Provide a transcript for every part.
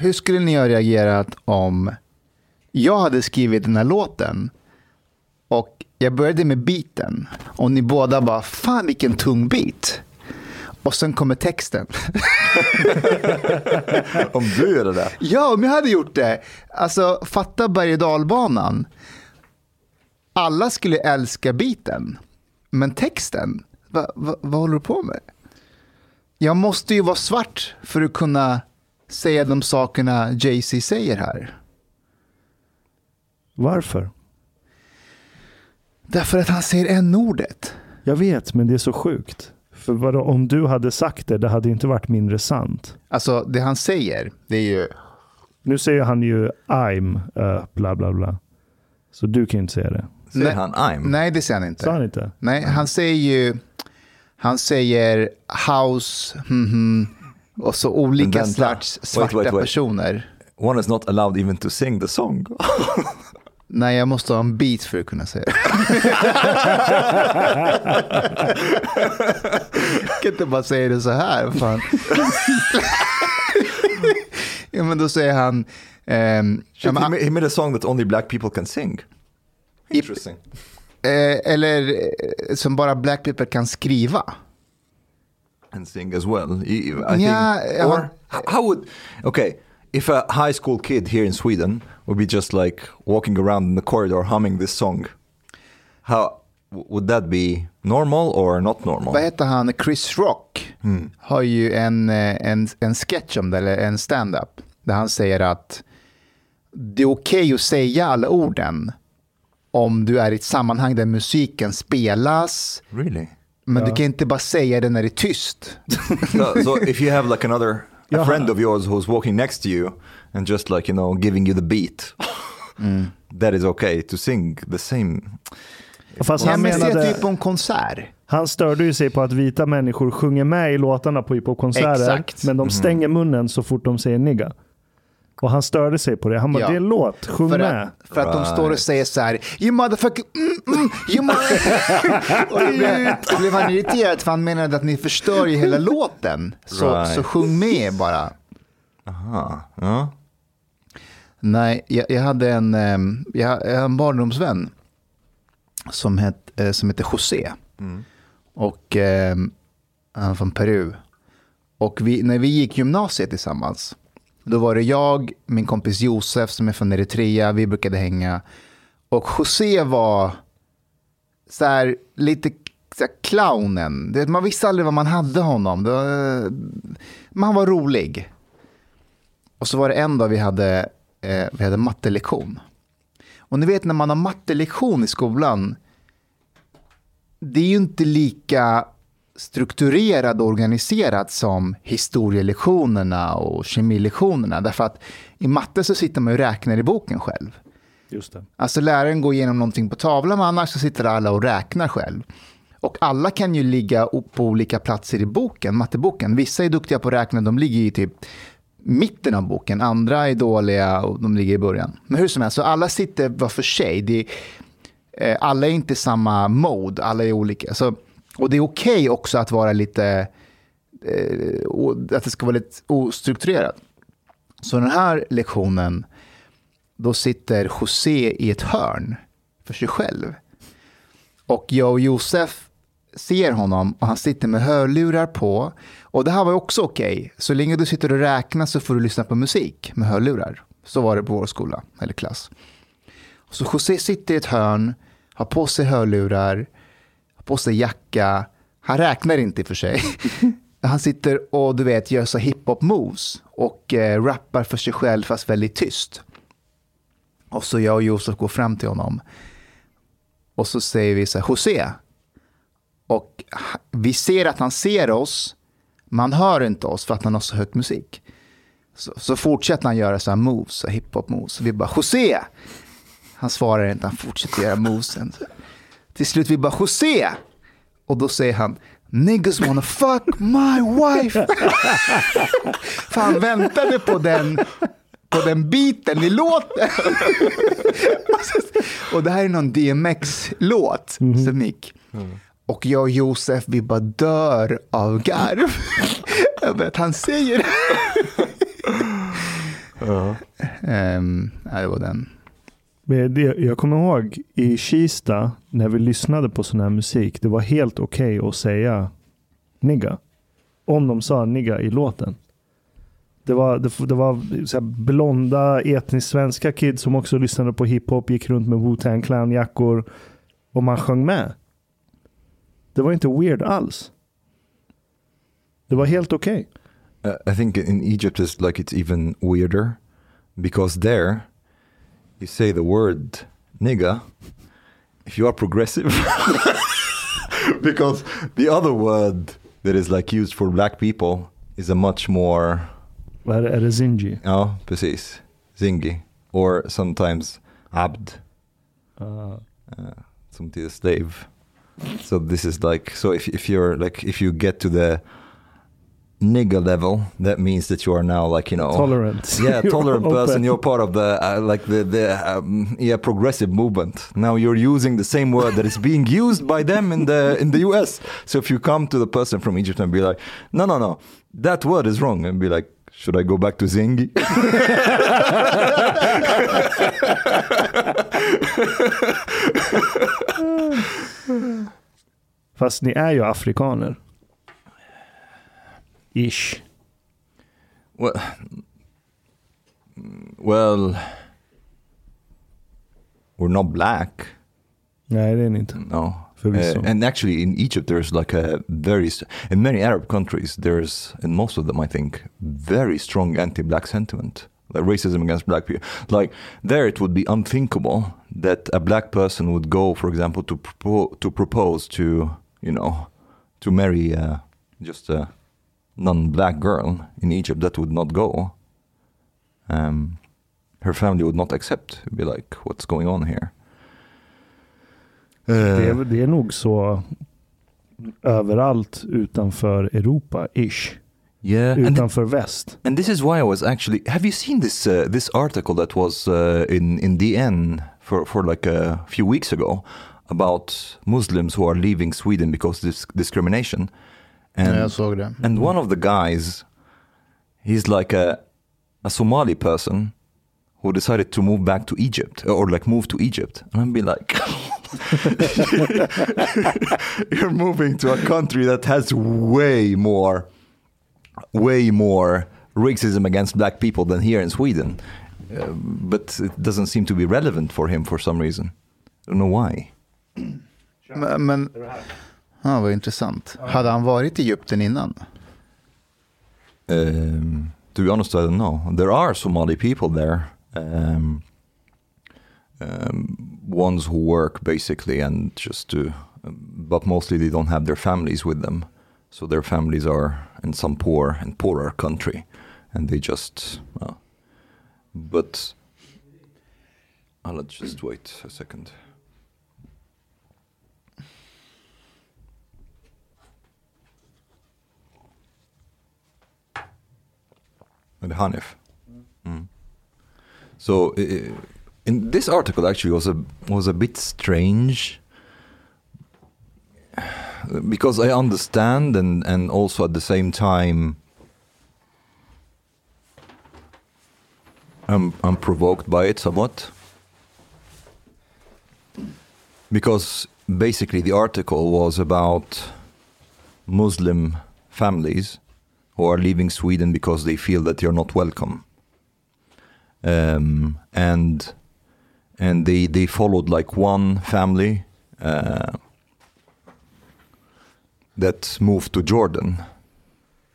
Hur skulle ni ha reagerat om jag hade skrivit den här låten och jag började med beaten och ni båda bara, fan vilken tung beat. Och sen kommer texten. Om du gör det där. Ja, om jag hade gjort det. Alltså, fatta berg och dalbanan. Alla skulle älska beaten. Men texten, va, va, vad håller du på med? Jag måste ju vara svart för att kunna säga de sakerna Jay-Z säger här. Varför? Därför att han säger n-ordet. Jag vet, men det är så sjukt. För vadå, om du hade sagt det, det hade inte varit mindre sant. Alltså, det han säger, det är ju... Nu säger han ju I'm, uh, bla bla bla. Så du kan ju inte säga det. Säger Nej. han I'm? Nej, det säger han inte. Sa han inte? Nej, han säger ju... Han säger house, hmm, hmm, och så olika slags Wait, svarta wait, wait. personer. One is not allowed even to sing the song. Nej, jag måste ha en beat för att kunna säga det. jag kan inte bara säga det så här. Fan. ja, men då säger han... ja, Shit, he, made, he made a song that only black people can sing. Interesting. eh, eller eh, som bara black people kan skriva. And sing as well. I, Yeah, think, or how would, okay, if a high school kid here in Sweden would be just like walking around in the corridor humming this song, how would that be normal or not normal? Vad heter han? Chris Rock har ju en, eh, en, en sketch om det, eller en stand-up, där han säger att det är okej att säga alla orden om du är i ett sammanhang där musiken spelas, Really? Men du kan inte bara säga det när det är tyst. so, so if you have like another a friend of yours who's walking next to you and just like you know giving you the beat, that is okay to sing the same. Fast Ja, han, menade, typ på en konsert. han störde ju sig på att vita människor sjunger med i låtarna på hiphopkonserter. Men de stänger munnen så fort de säger nigga. Och han störde sig på det. Han bara, Ja. det är en låt, sjung För med. att, för att de står och säger så här, you motherfucker, mm, mm, you mother-" och då blev, då blev han irriterad för han menade att ni förstör ju hela låten. Så, Right. så sjung med bara. Aha. Ja. Nej, jag, jag hade en, ehm, jag, jag hade en barndomsvän som, het, eh, som heter José. Och ehm, han är från Peru. Och vi, när vi gick gymnasiet tillsammans, då var det jag, min kompis Josef som är från Eritrea, vi brukade hänga. Och José var så här, lite så här, clownen. Man visste aldrig vad man hade honom. Det var, men han var rolig. Och så var det en dag vi hade, eh, vi hade mattelektion. Och ni vet när man har mattelektion i skolan, det är ju inte lika strukturerat och organiserat som historielektionerna och kemilektionerna. Därför att i matte så sitter man och räknar i boken själv. Just det. Alltså läraren går igenom någonting på tavlan, men annars så sitter alla och räknar själv. Och alla kan ju ligga på olika platser i boken, matteboken. Vissa är duktiga på att räkna, de ligger i typ mitten av boken. Andra är dåliga och de ligger i början. Men hur som helst, så alla sitter var för sig. Det är, eh, alla är inte samma mode, alla är olika. Så, och det är okej också att vara lite, eh, att det ska vara lite ostrukturerat. Så den här lektionen, då sitter José i ett hörn för sig själv. Och jag och Josef ser honom och han sitter med hörlurar på. Och det här var också okej. Så länge du sitter och räknar så får du lyssna på musik med hörlurar. Så var det på vår skola, eller klass. Så José sitter i ett hörn, har på sig hörlurar, på sig jacka. Han räknar inte i och för sig. Han sitter och du vet gör så hiphop moves och eh, rappar för sig själv fast väldigt tyst. Och så jag och Josef går fram till honom. Och så säger vi så här, José. Och vi ser att han ser oss, men han hör inte oss för att han har så högt musik. Så, så fortsätter han göra så här moves, så hiphop moves. Vi bara, José! Han svarar inte, han fortsätter göra movesen. Till slut vi bara, José! Och då säger han, niggas wanna fuck my wife. För han väntade på den, på den biten i låten. och det här är någon DMX-låt som gick. Och jag och Josef, vi bara dör av garv. Över att han säger det. Ehm, nej, det var den. Jag kommer ihåg i Kista när vi lyssnade på sån här musik. Det var helt okej att säga nigga. Om de sa nigga i låten. Det var, det, det var så här blonda etniskt svenska kids som också lyssnade på hiphop, gick runt med Wu-Tang Clan-jackor och man sjöng med. Det var inte weird alls. Det var helt okej. Uh, I think in Egypt it's like it's even weirder because there you say the word nigga if you are progressive because the other word that is like used for black people is a much more Är, det- är det ja precis. Zingi or sometimes abd. Uh, uh, som till slave. So this is like so if, if you're like if you get to the nigga level that means that you are now like you know tolerant. yeah You're tolerant person. You're part of the uh, like the the um, yeah progressive movement. Now you're using the same word that is being used by them in the in the US so if you come to the person from Egypt and be like no no no that word is wrong and be like should I go back to Zingi Fast ni är ju afrikaner. Ish. well well we're not black No, ni inte. no Uh, and actually, in Egypt, there's like a very, in many Arab countries, there's, in most of them, I think, very strong anti-black sentiment, like racism against black people. Like there, it would be unthinkable that a black person would go, for example, to propo- to propose to, you know, to marry uh, just a non-black girl in Egypt. That would not go. Um, her family would not accept. Be like, what's going on here? Det är, Uh, det är nog så överallt utanför Europa, ish. yeah, and Utanför väst. And this is why I was actually. Have you seen this uh, this article that was uh, in in DN for for like a few weeks ago about Muslims who are leaving Sweden because of this discrimination? And Ja, jag såg det. and one of the guys, he's like a a Somali person who decided to move back to Egypt or like move to Egypt, and I'd be like. You're moving to a country that has way more way more racism against black people than here in Sweden. Uh, but it doesn't seem to be relevant for him for some reason. I don't know why. Men, men ja, vad intressant. Ja. Hade han varit i Egypten innan? Um, to be honest, I don't know. There are Somali people there. Um, um, ones who work basically and just to, but mostly they don't have their families with them. So their families are in some poor and poorer country, and they just. Uh, but I'll just wait a second. And Hanif. Mm. So uh, in this article actually was a was a bit strange because I understand and and also at the same time I'm I'm provoked by it somewhat because basically the article was about Muslim families who are leaving Sweden because they feel that they're not welcome. Um, and and they they followed like one family uh, that moved to Jordan,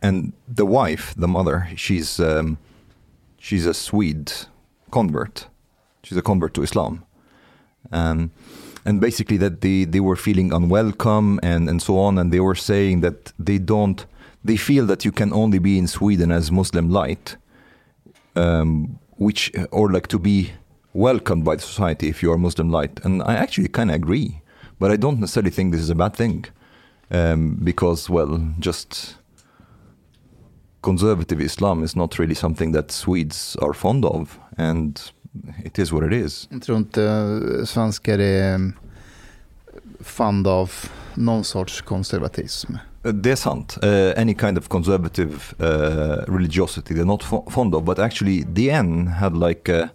and the wife, the mother, she's um, she's a Swede convert. She's a convert to Islam, um, and basically that they they were feeling unwelcome and and so on, and they were saying that they don't they feel that you can only be in Sweden as Muslim light, um, which or like to be welcomed by the society if you are Muslim light, and I actually kind of agree, but I don't necessarily think this is a bad thing, um, because well, just conservative Islam is not really something that Swedes are fond of, and it is what it is. Jag tror inte eh, svenskar är fond av någon sorts konservatism. Uh, är sant. Uh, any kind of conservative uh, religiosity they're not fond of. But actually, DN had like a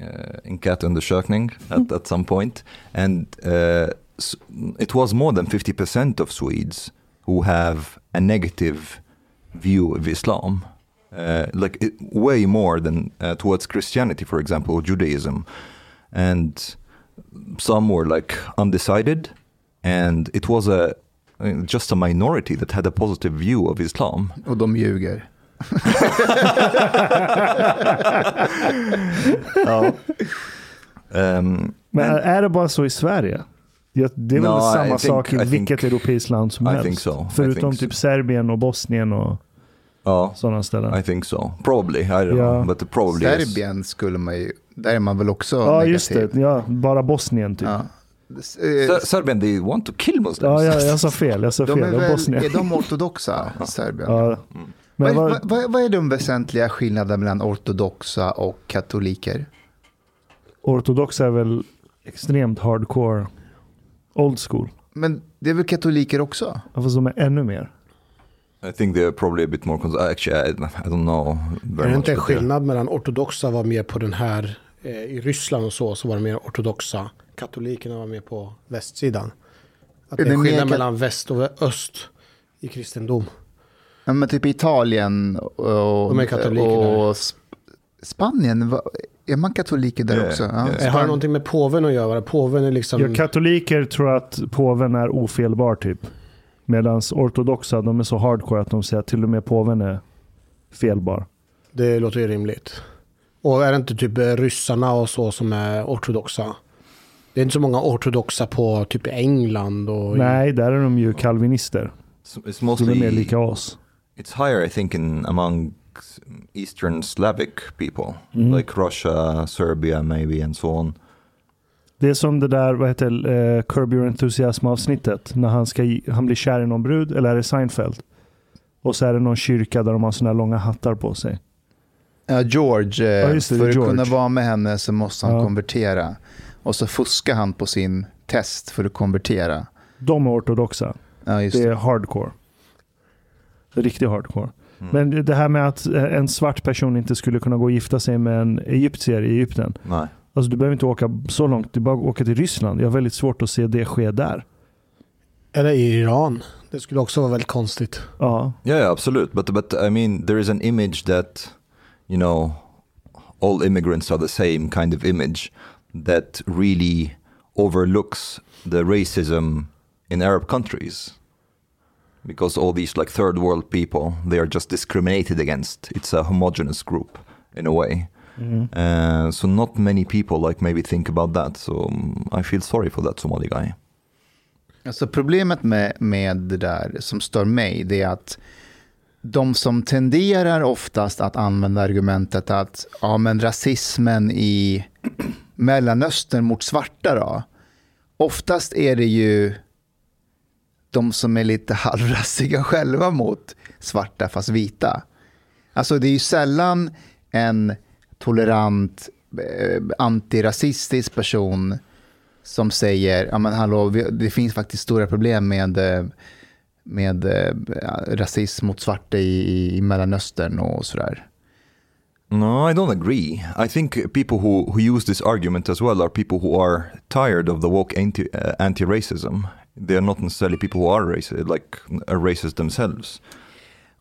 uh, enkätundersökning at, at some point, and uh, it was more than 50% of Swedes who have a negative view of Islam. Uh, like it, way more than uh, towards Christianity, for example, or Judaism. And some were like undecided, and it was a uh, just a minority that had a positive view of Islam. Och de ljuger. ja. Um, Men är det bara så i Sverige? Det det är väl No, I samma think- sak i I vilket think- europeiskt land som I helst? think so. I Förutom think typ so. Serbien och Bosnien och oh, sådana ställen. I think so. Probably. I don't Yeah. know. But probably is. Serbien skulle man ju, där är man väl också Ja, negativ. just det. Ja, bara Bosnien typ. Ja, Ser- Serbien, they want to kill Muslims. ja jag sa fel. Jag sa De fel. är, väl, Bosnien. är de ortodoxa, Serbien? Ja. Mm. Men vad, vad, vad, vad, vad är de väsentliga skillnaderna mellan ortodoxa och katoliker? ortodoxa är väl extremt hardcore old school. Men det är väl katoliker också? Ja, Fast de är ännu mer. I think they're probably a bit more. Cons- Actually, I, I don't know. Very Är det inte en skillnad mellan ortodoxa var mer på den här, eh, i Ryssland och så, så var det mer ortodoxa. Katolikerna var mer på västsidan. Att Är det är det mer skillnad mellan väst och öst i kristendom. Ja, men typ Italien och, De är katoliker och Sp- Spanien, va- är man katoliker där Ja, också? ja. Eh, Har det någonting med påven att göra? Påven är liksom... Ja, katoliker tror att påven är ofelbar typ. Medan ortodoxa, de är så hardcore att de säger att till och med påven är felbar. Det låter ju rimligt. Och är det inte typ ryssarna och så som är ortodoxa? Det är inte så många ortodoxa på typ England och... Nej, där är de ju kalvinister. It's, it's De är mer mostly lika oss. It's higher, I think, in among Eastern Slavic people, Mm. like Russia, Serbia, maybe, and so on. Det är som det där, vad heter eh, Curb Your Enthusiasm avsnittet. När han, ska, han blir kär i någon brud, eller är det Seinfeld? Och så är det någon kyrka där de har sådana här långa hattar på sig. Ja, George, eh, Ja, det, för att George. kunna vara med henne så måste han Ja. konvertera. Och så fuskar han på sin test för att konvertera. De är ortodoxa. Ja, just Det det. är hardcore. Riktigt hardcore. Mm. Men det här med att eh, en svart person inte skulle kunna gå och gifta sig med en egyptier i Egypten. Nej. Alltså du behöver inte åka så långt, du bara åka till Ryssland. Jag har väldigt svårt att se det ske där. Eller i Iran. Det skulle också vara väldigt konstigt. Ja, Yeah, yeah, absolute. But but I mean, there is an image that, you know, all immigrants are the same kind of image that really overlooks the racism in Arab countries. Because all these like third world people, they are just discriminated against. It's a homogenous group in a way. Uh, so not many people like maybe think about that. So um, I feel sorry for that Somali guy. Alltså problemet med, med det där som stör mig, det är att de som tenderar oftast att använda argumentet att ja, men rasismen i Mellanöstern mot svarta då. Oftast är det ju de som är lite halvrassiga själva mot svarta fast vita. Alltså det är ju sällan en tolerant eh, antirasistisk person som säger, ja men hallå, det finns faktiskt stora problem med, med eh, rasism mot svarta i, i Mellanöstern och sådär. No, I don't agree. I think people who, who use this argument as well are people who are tired of the woke anti, uh, anti-racism. They are not necessarily people who are racist, like are racist themselves.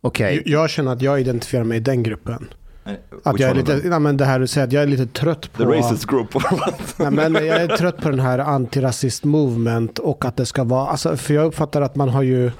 Okej, Jag- Jag känner att jag identifierar mig i den gruppen. And Att jag är lite, nej, men det här du säger, att jag är lite trött på... The racist group? Nej, men jag är trött på den här antirasist movement och att det ska vara, alltså, för jag uppfattar att man har ju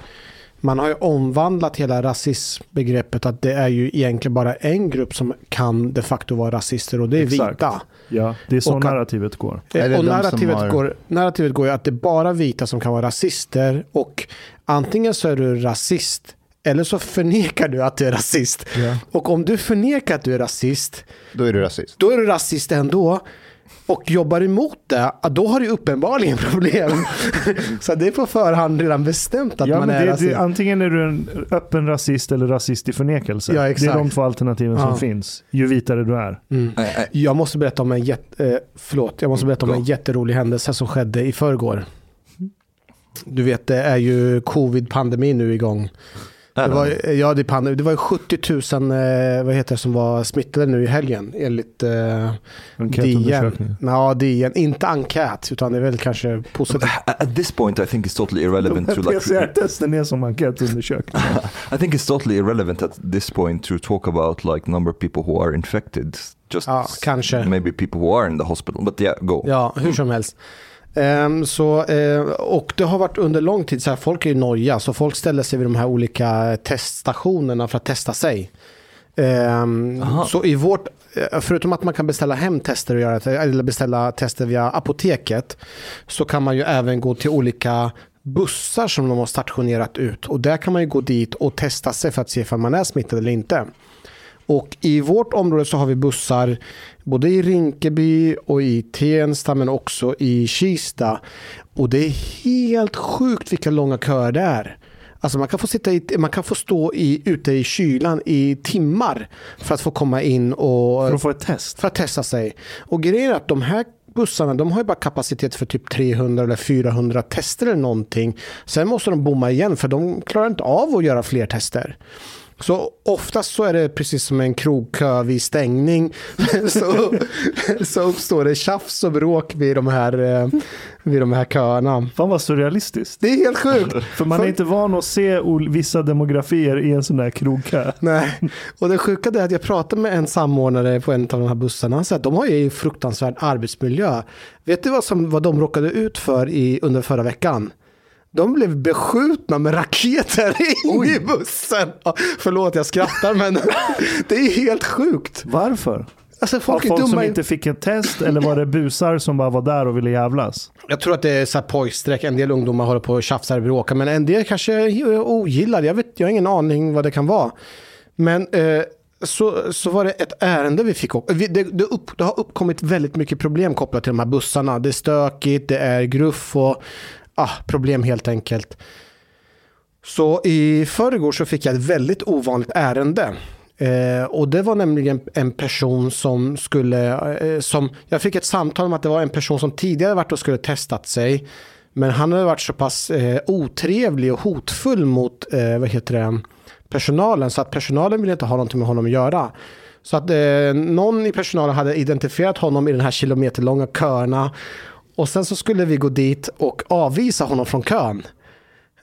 man har ju omvandlat hela rasismbegreppet att det är ju egentligen bara en grupp som kan de facto vara rasister och det är Exakt. vita. ja det är så Och narrativet går. Eller och narrativet, har- går, narrativet går ju att det är bara vita som kan vara rasister och antingen så är du rasist eller så förnekar du att du är rasist. Ja. Och om du förnekar att du är rasist då är du rasist. då är du rasist ändå. Och jobbar emot det, då har du uppenbarligen problem. så det är på förhand redan bestämt att Ja, man är det, rasist. det, antingen är du en öppen rasist eller rasist i förnekelse. Ja, det är de två alternativen som Ja. finns. Ju vitare du är. Mm. Jag måste berätta om en, jätte, eh, förlåt, jag måste berätta om en jätterolig händelse som skedde i förrgår. du vet, det är ju covid-pandemin nu igång. Det var, det? ja, det, är det var ju 70 000 eh, vad heter det, som var smittade nu i helgen enligt eh, DN. Ja, DN. Inte enkät, utan det är väl kanske positivt. At at this point, I think it's totally irrelevant to like. PCR-testen är som enkätundersökning. I think it's totally irrelevant at this point to talk about like number of people who are infected. Just Ja, kanske. maybe people who are in the hospital. But yeah, go. Ja, hur som helst. Ehm, så, eh, och det har varit under lång tid så här, folk är ju noja, så folk ställer sig vid de här olika teststationerna för att testa sig. Ehm, Aha. så i vårt, eh, förutom att man kan beställa hem tester och göra, eller beställa tester via apoteket, så kan man ju även gå till olika bussar som de har stationerat ut. Och där kan man ju gå dit och testa sig för att se om man är smittad eller inte. Och i vårt område så har vi bussar både i Rinkeby och i Tensta men också i Kista. Och det är helt sjukt vilka långa köer det är. Alltså man kan få, sitta i, man kan få stå i, ute i kylan i timmar för att få komma in och För att få ett test. för att testa sig. Och grejen är att de här bussarna de har ju bara kapacitet för typ 300 eller 400 tester eller någonting. Sen måste de bomma igen för de klarar inte av att göra fler tester. Så oftast så är det precis som en krogkö vid stängning. så, så uppstår det tjafs och bråk vid de här, eh, vid de här köerna. Fan vad surrealistiskt. Det är helt sjukt. För man är inte van att se vissa demografier i en sån där krogkö. Nej, och det sjuka är att jag pratade med en samordnare på en av de här bussarna. Han sa att de har ju fruktansvärd arbetsmiljö. Vet du vad, som, vad de råkade ut för i, under förra veckan? De blev beskjutna med raketer in i bussen. Ja, förlåt, jag skrattar, men det är helt sjukt. Varför? Alltså, folk är folk som inte fick ett test eller var det busar som bara var där och ville jävlas? Jag tror att det är så här pojkstreck. En del ungdomar håller på och tjafsar och bråkar, men en del kanske ogillar. Jag, vet, jag har ingen aning vad det kan vara. Men eh, så, så var det ett ärende vi fick. upp- Vi, det, det, upp, det har uppkommit väldigt mycket problem kopplat till de här bussarna. Det är stökigt, det är gruff och ah, problem helt enkelt. Så i förrgår så fick jag ett väldigt ovanligt ärende. Eh, och det var nämligen en person som skulle, eh, som, jag fick ett samtal om att det var en person som tidigare varit och skulle testat sig. Men han hade varit så pass eh, otrevlig och hotfull mot, eh, vad heter det, personalen. Så att personalen ville inte ha någonting med honom att göra. Så att eh, någon i personalen hade identifierat honom i den här kilometerlånga köerna. Och sen så skulle vi gå dit och avvisa honom från kön.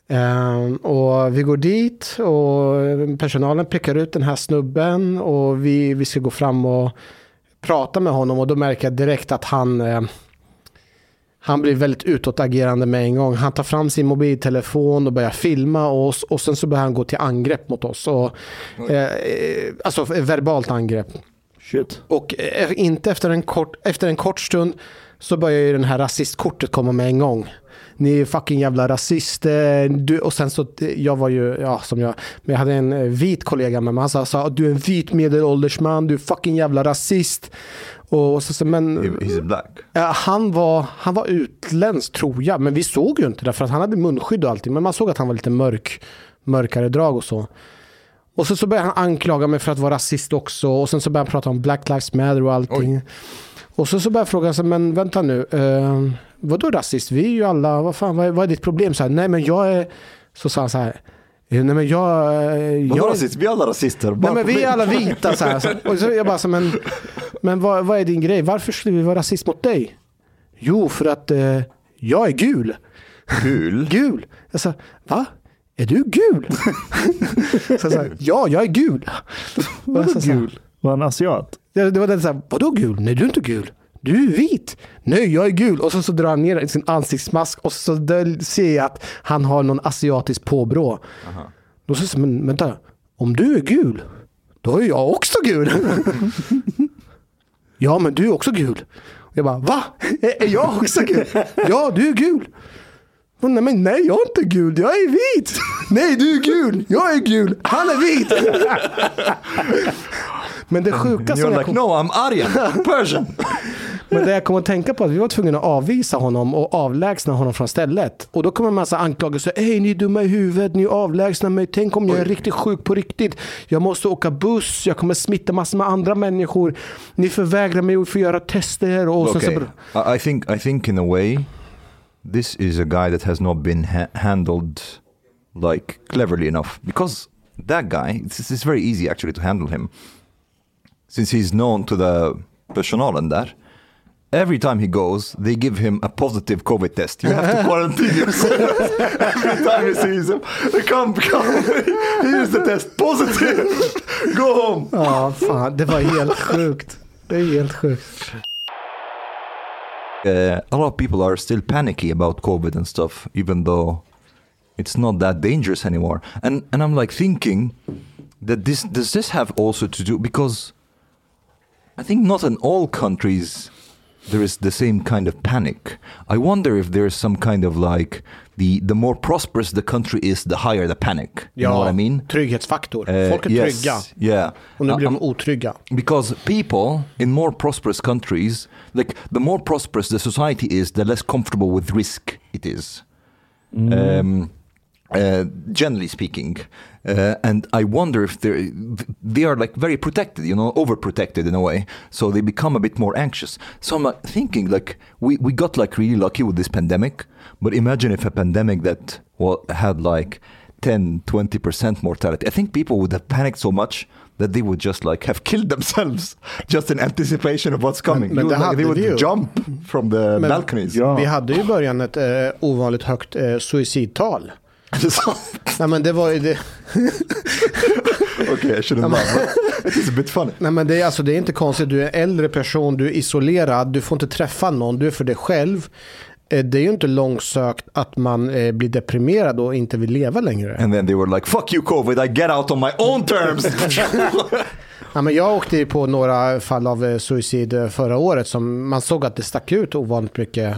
Ehm, och vi går dit och personalen pekar ut den här snubben och vi, vi ska gå fram och prata med honom och då märker jag direkt att han eh, han blir väldigt utåtagerande med en gång. Han tar fram sin mobiltelefon och börjar filma oss och sen så börjar han gå till angrepp mot oss. Och, eh, eh, alltså verbalt angrepp. Shit. Och eh, inte efter en, kort, efter en kort stund så börjar ju den här rasistkortet komma med en gång. Ni är fucking jävla rasister. Du, och sen så, jag var ju, ja som jag, men jag hade en eh, vit kollega med mig. Han sa, sa du är en vit medelålders man, du är fucking jävla rasist. Och, så, så, men He- He's black. Han, var, han var utländsk tror jag, men vi såg ju inte det för att han hade munskydd och allting. Men man såg att han var lite mörk, mörkare drag och så. Och så, så började han anklaga mig för att vara rasist också. Och sen så började han prata om Black Lives Matter och allting. Och så, så började jag fråga, så, men vänta nu. Uh, vadå rasist? Vi är ju alla, vad fan, vad är, vad är ditt problem? Så här, nej men jag är, så sa han så här. Nej men jag... eh, Vadå jag rasist? Vi är alla rasister. Nej men vi är alla vita så här. Så- Och så jag bara så men, men vad, vad är din grej? Varför skulle vi vara rasist mot dig? Jo, för att eh, jag är gul. Kul. Gul. Jag sa, va? Är du gul? så jag sa, ja, jag är gul. Här, Gul. Var han asiat? Det, det var den så här, vadå gul? Nej, du är inte gul. Du är vit. Nej, jag är gul. Och så, så drar han ner sin ansiktsmask och så där ser jag att han har någon asiatisk påbrå. Då säger jag, men vänta, om du är gul, då är jag också gul. ja, men du är också gul. Jag bara, va? Är jag också gul? ja, du är gul. Och Nej, men nej, jag är inte gul. Jag är vit. Nej, du är gul. Jag är gul. Han är vit. men det sjuka som You're jag kom, no, I'm Aryan. Persian. men det jag kom att tänka på att vi var tvungna att avvisa honom och avlägsna honom från stället. Och då kommer en massa anklagelser. Hej, ni är dumma i huvudet, ni avlägsnar mig. Tänk om jag är riktigt sjuk på riktigt. Jag måste åka buss, jag kommer smitta massor med andra människor. Ni förvägrar mig att få göra tester. Och okay. så... I think, I think in a way, this is a guy that has not been ha- handled like cleverly enough. Because that guy it's, it's very easy actually to handle him. Since he's known to the personalen där every time he goes they give him a positive covid test. You have to quarantine yourself every time he sees him come come. Here's the test positive. Go home. Ja, fan, det var helt sjukt. Det är helt sjukt. Uh, a lot of people are still panicky about COVID and stuff, even though it's not that dangerous anymore. And and I'm like thinking that this does this have also to do because I think not in all countries there is the same kind of panic. I wonder if there's some kind of like the the more prosperous the country is, the higher the panic. You know what I mean? trygghetsfaktor. Uh, Folk är yes, trygga Yeah. och nu blir Um, de otrygga. because people in more prosperous countries like the more prosperous the society is the less comfortable with risk it is um, uh, generally speaking uh, and i wonder if they're they are like very protected you know overprotected in a way so they become a bit more anxious so i'm like, thinking like we, we got like really lucky with this pandemic but imagine if a pandemic that well, had like 10 20% mortality i think people would have panicked so much that they would just like have killed themselves just in anticipation of what's coming. men det would, like, they would ju. jump from the Men- balconies. Ja. Vi hade ju i början ett eh, ovanligt högt eh, suicidtal. Nej men det var ju det. okay, I shouldn't laugh, it's a bit funny. Nej men det är, alltså, det är inte konstigt. Du är äldre person, du är isolerad, du får inte träffa någon, du är för dig själv. Eh, Det är ju inte långsökt att man eh, blir deprimerad och inte vill leva längre. And then they were like, fuck you covid, I get out on my own terms. Ja, men jag åkte ju på några fall av eh, suicid förra året som man såg att det stack ut ovanligt mycket.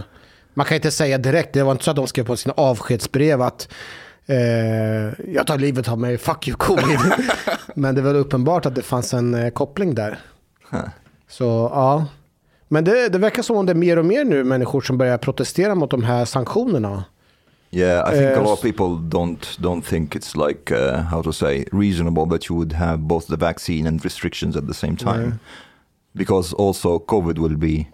Man kan inte säga direkt, det var inte så att de skrev på sina avskedsbrev att eh, jag tar livet av mig, fuck you covid. men det var uppenbart att det fanns en eh, koppling där. Så ja. Men det, det verkar som om det är mer och mer nu människor som börjar protestera mot de här sanktionerna. yeah, I think a Uh, lot of people don't don't think it's like uh, how to say reasonable that you would have both the vaccine and restrictions at the same time. Yeah. Because also COVID will be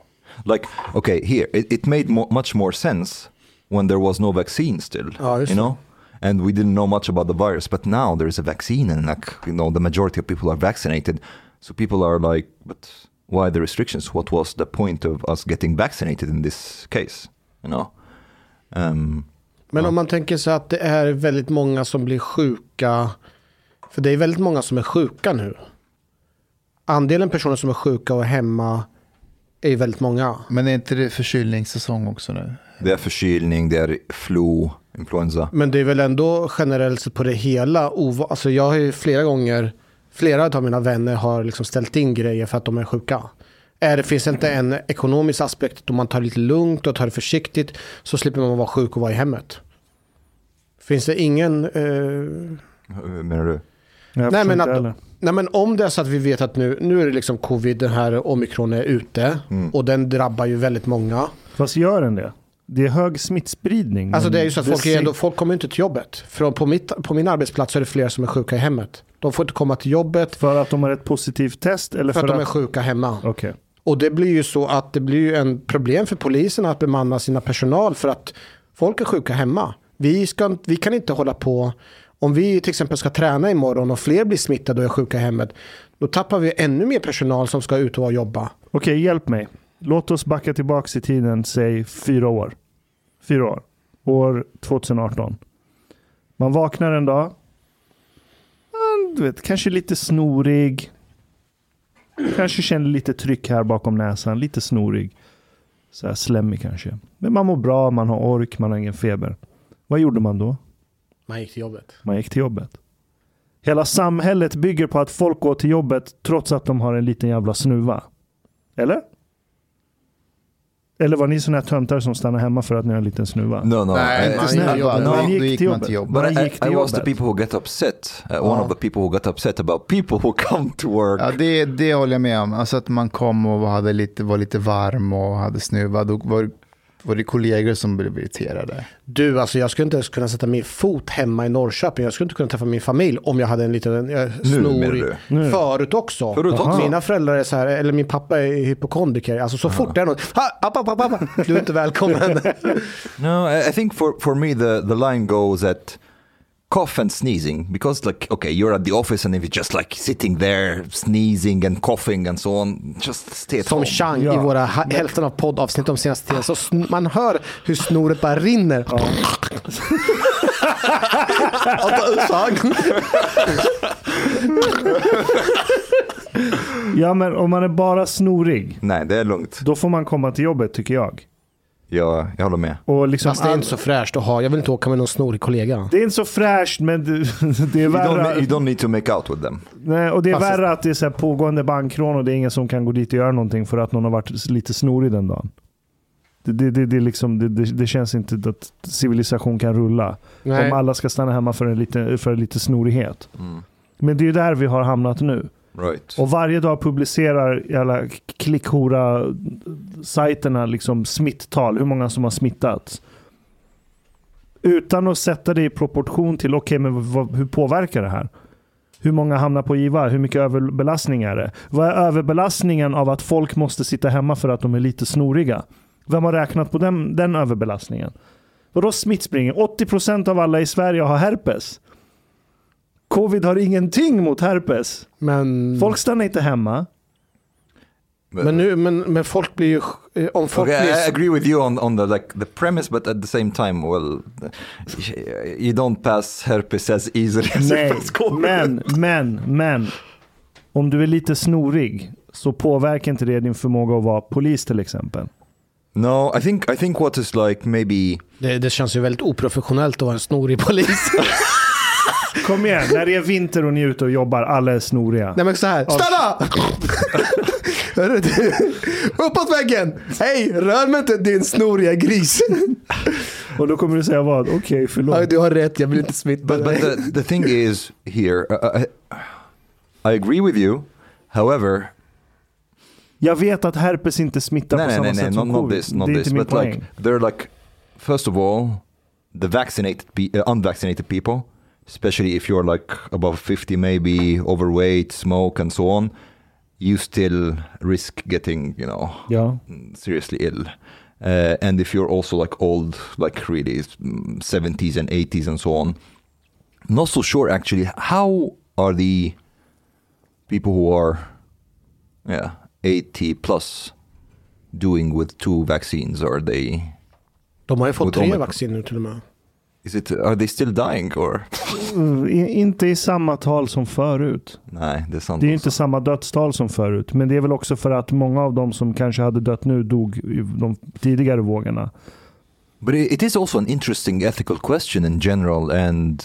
like okay here it, it made mo- much more sense when there was no vaccine still. Just you know. And we didn't know much about the virus, but now there is a vaccine, and like you know, the majority of people are vaccinated. So people are like, but why the restrictions? What was the point of us getting vaccinated in this case? You know. Um, Men om man tänker sig att det är väldigt många som blir sjuka. För det är väldigt många som är sjuka nu. Andelen personer som är sjuka och hemma är ju väldigt många. Men är inte det förkylningssäsong också nu? det är förkylning, det är flu, influensa. Men det är väl ändå generellt sett på det hela. ova- Alltså jag har ju flera gånger, flera av mina vänner har liksom ställt in grejer för att de är sjuka. Är det finns inte en ekonomisk aspekt då man tar det lite lugnt och tar det försiktigt så slipper man vara sjuk och vara i hemmet. Finns det ingen... Eh, Hur Menar du? Jag Nej, men att-. Nej men om det är så att vi vet att nu, nu är det liksom covid, den här omikron är ute Mm. och den drabbar ju väldigt många. Fast gör den det? Det är hög smittspridning. Alltså det är ju så att folk, ändå, folk kommer inte till jobbet. För på, mitt, på min arbetsplats är det fler som är sjuka i hemmet. De får inte komma till jobbet För att de har ett positivt test? Eller för för, att de är sjuka hemma. Okej. Och det blir ju så att det blir ju en problem för polisen att bemanna sina personal för att folk är sjuka hemma. Vi, ska, vi kan inte hålla på, om vi till exempel ska träna imorgon och fler blir smittade och är sjuka i hemmet, då tappar vi ännu mer personal som ska ut och jobba. Okej, hjälp mig. Låt oss backa tillbaka i tiden, säg fyra år. Fyra år. År 2018. Man vaknar en dag. Du vet, kanske lite snorig. Kanske känner lite tryck här bakom näsan. Lite snorig. Så här slemmig kanske. Men man mår bra, man har ork, man har ingen feber. Vad gjorde man då? Man gick till jobbet. Man gick till jobbet. Hela samhället bygger på att folk går till jobbet trots att de har en liten jävla snuva. Eller? Eller var ni sådana här töntar som stannar hemma för att ni har en liten snuva? No, no. Nej, inte snälla. no, man gick till man jobbet. But I, gick till I was the people who get upset. Uh, One of the people who got upset about people who come to work. Ja, det, det håller jag med om. Alltså att man kom och hade lite, var lite varm och hade snuva. Då var, Var det kollegor som blev irriterade? Du, alltså jag skulle inte ens kunna sätta min fot hemma i Norrköping. Jag skulle inte kunna träffa min familj om jag hade en liten eh, menar snor. du? Nu. Förut också. Förut också? Mina föräldrar är så här, eller min pappa är hypokondriker. Alltså så fort det är något, ha, app, app, app, app, du är inte välkommen. No, I, I think for, for me the, the line goes at cough and sneezing because like okay you're at the office and if you're just like sitting there sneezing and coughing and so on just stay at Som home. Chang Ja. i våra hälften av poddavsnitt de senaste tiden. Så man hör hur snoret bara rinner. Ja, men om man är bara snorig, Nej, det är lugnt. då får man komma till jobbet tycker jag. Jag, jag håller med. Och liksom Fast det är all- inte så fräscht att ha. Jag vill inte åka med någon snorig kollega. det är inte så fräscht, men det, det är You värre. don't, you don't need to make out with them. Nej, och det är Fast- värre att det är så här pågående bankrån och det är ingen som kan gå dit och göra någonting för att någon har varit lite snorig den dagen. Det, det, det, det, liksom, det, det, det känns inte att civilisation kan rulla. Nej. Om alla ska stanna hemma för en lite, för en lite snorighet. Mm. Men det är där vi har hamnat nu. Right. Och varje dag publicerar alla klickhora-sajterna liksom smittal, hur många som har smittats. Utan att sätta det i proportion till, okej men vad, hur påverkar det här? Hur många hamnar på IVA? Hur mycket överbelastning är det? Vad är överbelastningen av att folk måste sitta hemma för att de är lite snoriga? Vem har räknat på den, den överbelastningen? Vadå smittspridning? 80% av alla i Sverige har herpes. Covid har ingenting mot herpes. Men, Folk stannar inte hemma. men, nu, men, men folk blir ju... eh, Om folk Okay, I blir... agree with you on, on the like the premise, but at the same time, well, you don't pass herpes as easily as Nej, you pass COVID. men, men, men. Om du är lite snorig så påverkar inte det din förmåga att vara polis till exempel. No, I think I think what is like maybe Det, det känns ju väldigt oprofessionellt att vara en snorig polis. Kom igen, när det är vinter och ni är ute och jobbar, alla är snoriga. Nej men så här, stanna! Uppåt väggen! Hej, rör mig inte din snoriga gris. Och då kommer du säga vad? Okej, Ja, förlåt. du har rätt, jag vill inte smitta But, but dig. the, the thing is here, uh, I, I agree with you. However, Jag vet att herpes inte smittar no, på no, samma no, sätt not, som not covid. this, not det är this, inte min but poäng. like they're like, first of all, the vaccinated, uh, unvaccinated people, especially if you're like above 50, maybe overweight, smoke, and so on, you still risk getting, you know, Ja. seriously ill. Uh, and if you're also like old, like really mm, 70s and 80s and so on, not so sure actually. How are the people who are, yeah, 80 plus doing with two vaccines? Are they? De har ju fått tre vacciner nu till och med. Is it? Are they still dying or? Mm, Inte i samma tal som förut. Nej, det är sant. Det är alltså. inte samma dödstal som förut. Men det är väl också för att många av dem som kanske hade dött nu dog i de tidigare vågorna. But it, is also an interesting ethical question in general, and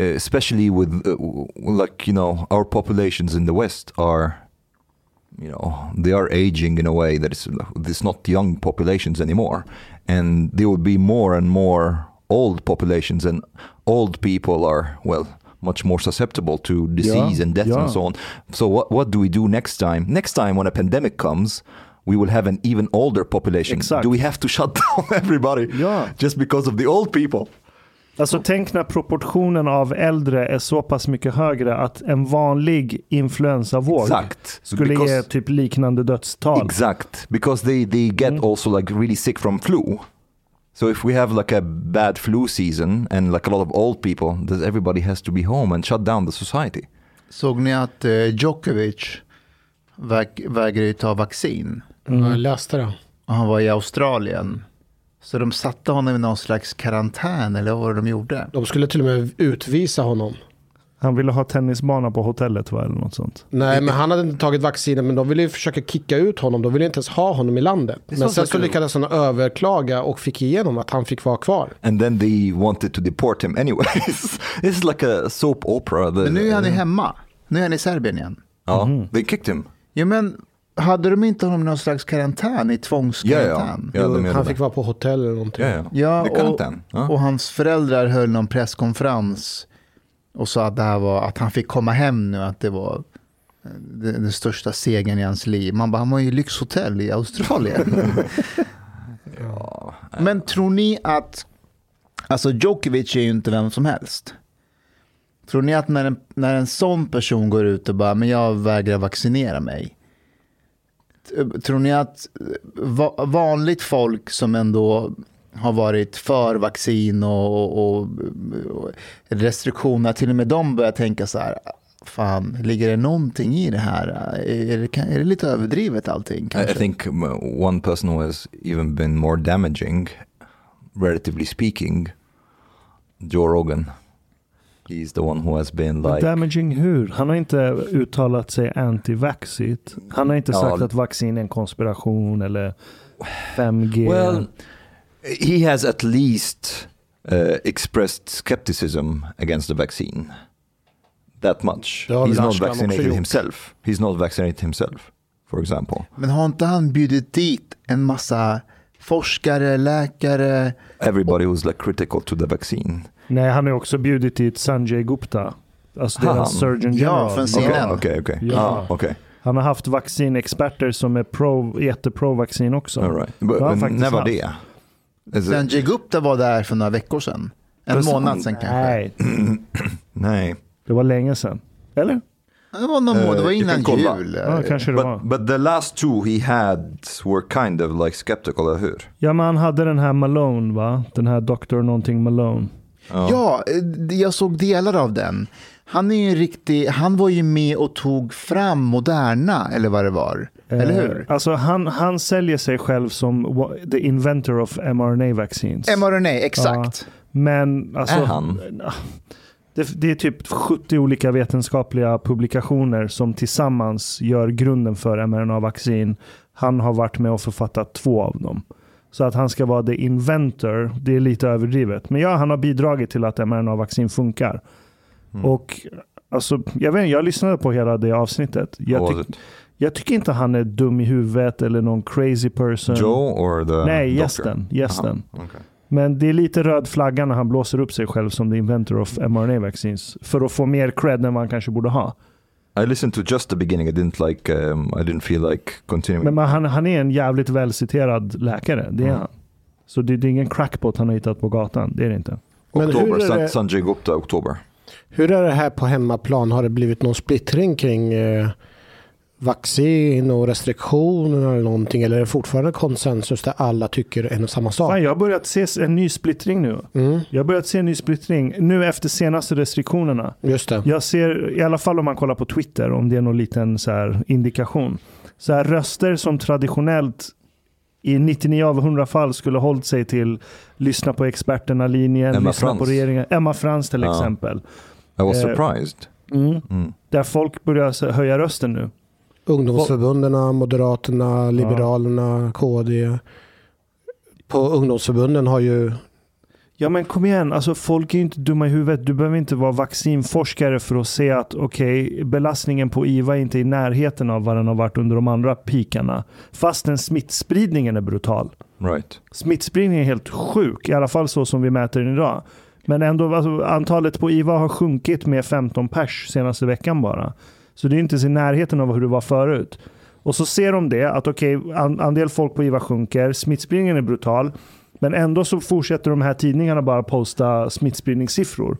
uh, especially with w- like you know our populations in the West are, you know, they are aging in a way that is it's not young populations anymore, and there will be more and more old populations, and old people are well much more susceptible to disease and death yeah. and so on. So what what do we do next time? Next time when a pandemic comes. We will have an even older population. Exakt. Do we have to shut down everybody Ja. just because of the old people? Alltså tänk när proportionen av äldre är så pass mycket högre att en vanlig influensavåg Exakt. So skulle because- ge typ liknande dödstal. Exact, because they they get Mm. also like really sick from flu. So if we have like a bad flu season and like a lot of old people, then everybody has to be home and shut down the society. Såg ni att eh, Djokovic väg, vägrar ju ta vaccin? Mm. Jag läste det. Och han var i Australien. Så de satte honom i någon slags karantän eller vad var det de gjorde? De skulle till och med utvisa honom. Han ville ha tennisbana på hotellet va, eller något sånt. Nej, men han hade inte tagit vaccinet, men de ville ju försöka kicka ut honom. De ville inte ens ha honom i landet. Men sen så lyckades han överklaga och fick igenom att han fick vara kvar. And then they wanted to deport him anyways. This is like a soap opera. The- Men nu är han hemma. Nu är han i Serbien igen. Ja, Mhm. they kicked him. Ja, men hade de inte honom i någon slags karantän, i tvångskarantän? Ja, de gör han det. fick vara på hotell eller någonting. Ja, ja. Ja, och. Ja. och hans föräldrar höll någon presskonferens och sa att det här var att han fick komma hem nu, att det var eh, den, den största segern i hans liv. Man bara, han var ju i lyxhotell i Australien. Men tror ni att, alltså Djokovic är ju inte vem som helst. Tror ni att när en, när en sån person går ut och bara, men jag vägrar vaccinera mig. Tror ni att va, vanligt folk som ändå har varit för vaccin och, och, och, restriktioner, till och med de börjar tänka så här, fan, ligger det någonting i det här? Är det, är det lite överdrivet allting? I, I Kanske? think um, one person who has even been more damaging, relatively speaking, Joe Rogan. He's the one who has been like, Damaging hur? Han har inte uttalat sig anti-vaxit. Han har inte Ja. sagt att vaccin är en konspiration eller 5G. well, he has at least uh, expressed skepticism against the vaccine. That much. He's not vaccinated himself. He's not vaccinated himself, for example. Men har inte han bjudit dit en massa forskare, läkare? Everybody who's like critical to the vaccine. Nej, han har också bjudit dit Sanjay Gupta. Alltså deras surgeon Ja, general. från Okej, CNN. okej, okej. Ja. Ah, okej. Han har haft vaccinexperter som är pro, jättepro-vaccin också. All right. But, faktiskt never haft. det. It- Sanjay Gupta var där för några veckor sedan. En månad sedan kanske. Nej, Nej. det var länge sedan. Eller? Det var, någon, må- det var Eh, innan jul. Ja, kanske det var. But, but the last two he had were kind of like skeptical, eller hur? Ja, men han hade den här Malone, va? Den här Dr. någonting Malone. Ja, eh, jag såg delar av den. Han är ju en riktig, han var ju med och tog fram Moderna, eller vad det var. Eller hur? Eh, alltså han, han säljer sig själv som the inventor of mRNA vaccines. mRNA, exakt. Men alltså, Är han? Det, det är typ 70 olika vetenskapliga publikationer som tillsammans gör grunden för mRNA-vaccin. Han har varit med och författat två av dem. Så att han ska vara the inventor, det är lite överdrivet. Men ja, han har bidragit till att mRNA-vaccin funkar. Mm. Och alltså, jag, vet, inte, jag lyssnade på hela det avsnittet. Jag, it? jag tycker inte han är dum i huvudet eller någon crazy person. Joe or the Nej, doctor? gästen. gästen. Aha, okay. Men det är lite röd flagga när han blåser upp sig själv som the inventor of mRNA vaccines. För att få mer cred än vad han kanske borde ha. I listened to just the beginning. I didn't like. Um, I didn't feel like continuing. Men man, han, han är en jävligt välciterad läkare. Det är Mm. han. Så det, det är ingen crackpot han har hittat på gatan. Det är det inte. Oktober, Sanjay Gupta, oktober. Hur är det här på hemmaplan? Har det blivit någon splittring kring eh, vaccin och restriktioner eller någonting? Eller är det fortfarande konsensus där alla tycker en och samma sak? Fan, jag har börjat se en ny splittring nu. Mm, Jag har börjat se en ny splittring nu efter senaste restriktionerna. just det. Jag ser, i alla fall om man kollar på Twitter, om det är någon liten så här indikation. Så här röster som traditionellt i 99 av 100 fall skulle hållit sig till lyssna på experterna-linjen, lyssna på Frans. regeringen. Emma Frans till Ja. exempel. I was Eh, surprised. Mm. Mm. Där folk börjar höja rösten nu. Ungdomsförbunderna, Moderaterna, Liberalerna, KD. På ungdomsförbunden har ju... Ja men kom igen, alltså folk är ju inte dumma i huvudet. Du behöver inte vara vaccinforskare för att se att okej, belastningen på IVA är inte i närheten av vad den har varit under de andra pikarna. Fastän smittspridningen är brutal. Right. Smittspridningen är helt sjuk, i alla fall så som vi mäter den idag. Men ändå, alltså, antalet på IVA har sjunkit med 15 pers senaste veckan bara. Så det är inte ens i närheten av hur det var förut. Och så ser de det, att okej, an, andel folk på IVA sjunker, smittspridningen är brutal. Men ändå så fortsätter de här tidningarna bara posta smittspridningssiffror.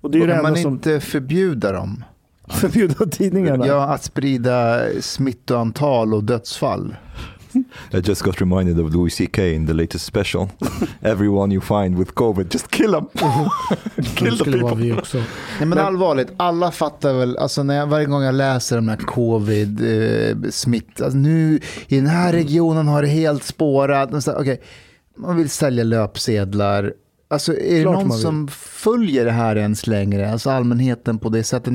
Och det är enda man som inte förbjuda dem? förbjuder tidningarna. Ja, att sprida smittoantal och dödsfall. I just got reminded of Louis CK in the latest special. Everyone you find with COVID, just kill them. Kill the people. vi också. Nej, men, allvarligt, alla fattar väl, alltså när jag, varje gång jag läser om den här covid eh, smitt, alltså nu i den här regionen har det helt spårat. Okay, man vill sälja löpsedlar. Alltså är det Klart någon som följer det här ens längre? Alltså allmänheten på det sättet.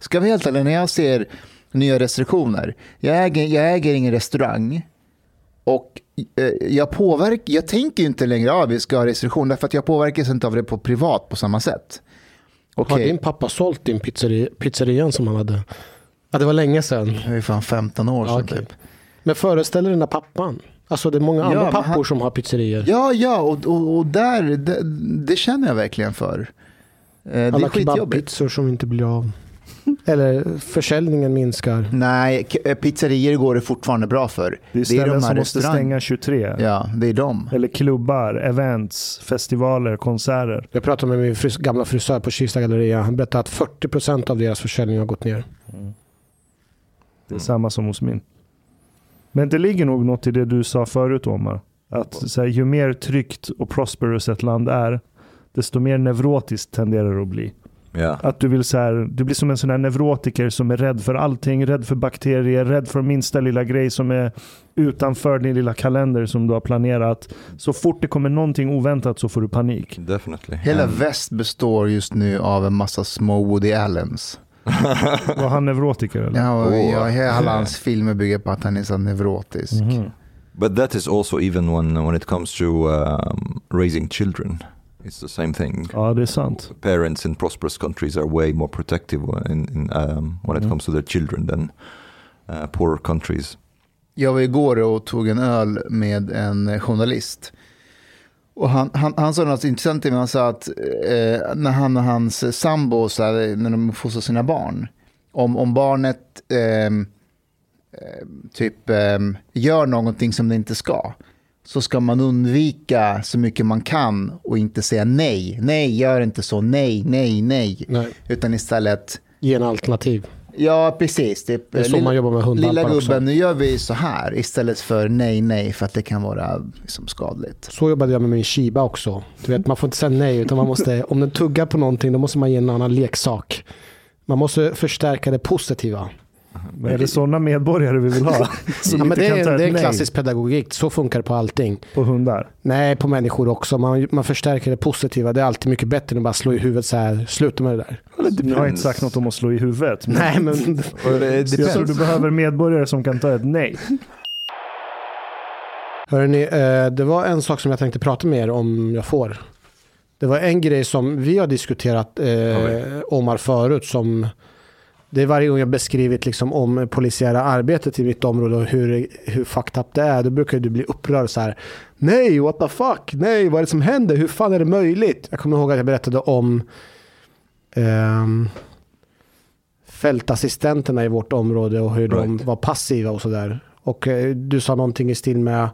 Ska jag vara helt ärlig, när jag ser nya restriktioner, jag äger, jag äger ingen restaurang. Och eh, jag, påverk, jag tänker inte längre att vi ska ha restriktioner, för att jag påverkas inte av det på privat på samma sätt. Har Okej. din pappa sålt din pizzeri, pizzerian som han hade? Ja, det var länge sedan. Det är fan 15 år sedan Ja, okej. typ. Men föreställ dig den där pappan. Alltså det är många Ja, andra men pappor han- som har pizzerior. Ja, ja, och, och, och där, det, det känner jag verkligen för. Eh, Det Alla kebabpizzor som inte blir av. Eller försäljningen minskar. Nej, eh, pizzerior går det fortfarande bra för. Det är ställen som måste stänga 23. Ja, det är de. Eller klubbar, events, festivaler, konserter. Jag pratade med min fris gamla frisör på Kista galleria. Han berättade att 40% av deras försäljning har gått ner. Det är Mm. samma som hos min. Men det ligger nog något i det du sa förut Omar. Att så här, ju mer tryggt och prosperous ett land är, desto mer neurotiskt tenderar det att bli. Yeah. Att du vill så här, du blir som en sån här neurotiker som är rädd för allting, rädd för bakterier, rädd för minsta lilla grej som är utanför din lilla kalender som du har planerat. Så fort det kommer någonting oväntat så får du panik. Definitely. Hela And- väst består just nu av en massa små Woody Allens. Var han neurotiker eller? Ja, och Åh. ja, hela hans filmer bygger på att han är så neurotisk. Mhm. But that is also even when when it comes to um, raising children. It's the same thing. Ja, det är sant. Parents in prosperous countries are way more protective in, in, um, when it Mm. comes to their children than uh, poor countries. Jag var igår och tog en öl med en journalist. Och han, han, han sa något intressant till mig. Han sa att eh, när han och hans sambo, så här, när de fostrar sina barn, om, om barnet ehm, eh, typ ehm, gör någonting som det inte ska, så ska man undvika så mycket man kan och inte säga nej. Nej, gör inte så. Nej, nej, nej. Nej. Utan istället, Ge en alternativ. ja precis. Typ, Det är så lilla- man jobbar med Lilla hundvalpar också. gubben, nu gör vi så här istället för nej, nej, för att det kan vara liksom skadligt. Så jobbade jag med min Shiba också. Du vet, man får inte säga nej, utan man måste, om den tuggar på någonting, då måste man ge en annan leksak. Man måste förstärka det positiva. Men är det sådana medborgare vi vill ha? Ja, men det är, det är klassisk pedagogik, så funkar det på allting. på hundar? Nej, på människor också. Man, man förstärker det positiva. Det är alltid mycket bättre än att bara slå i huvudet så här. Sluta med det där. Nu har jag inte sagt något om att slå i huvudet. Men Nej, men jag tror du behöver medborgare som kan ta ett nej. Hörrni, eh, det var en sak som jag tänkte prata med er om jag får. Det var en grej som vi har diskuterat eh, Omar förut som det är varje gång jag beskrivit liksom om polisiära arbetet i mitt område och hur, hur fucked up det är. Då brukar du bli upprörd så här. Nej, what the fuck? Nej, vad är det som händer? Hur fan är det möjligt? Jag kommer ihåg att jag berättade om ehm, fältassistenterna i vårt område och hur de Right. var passiva och sådär. Och eh, du sa någonting i stil med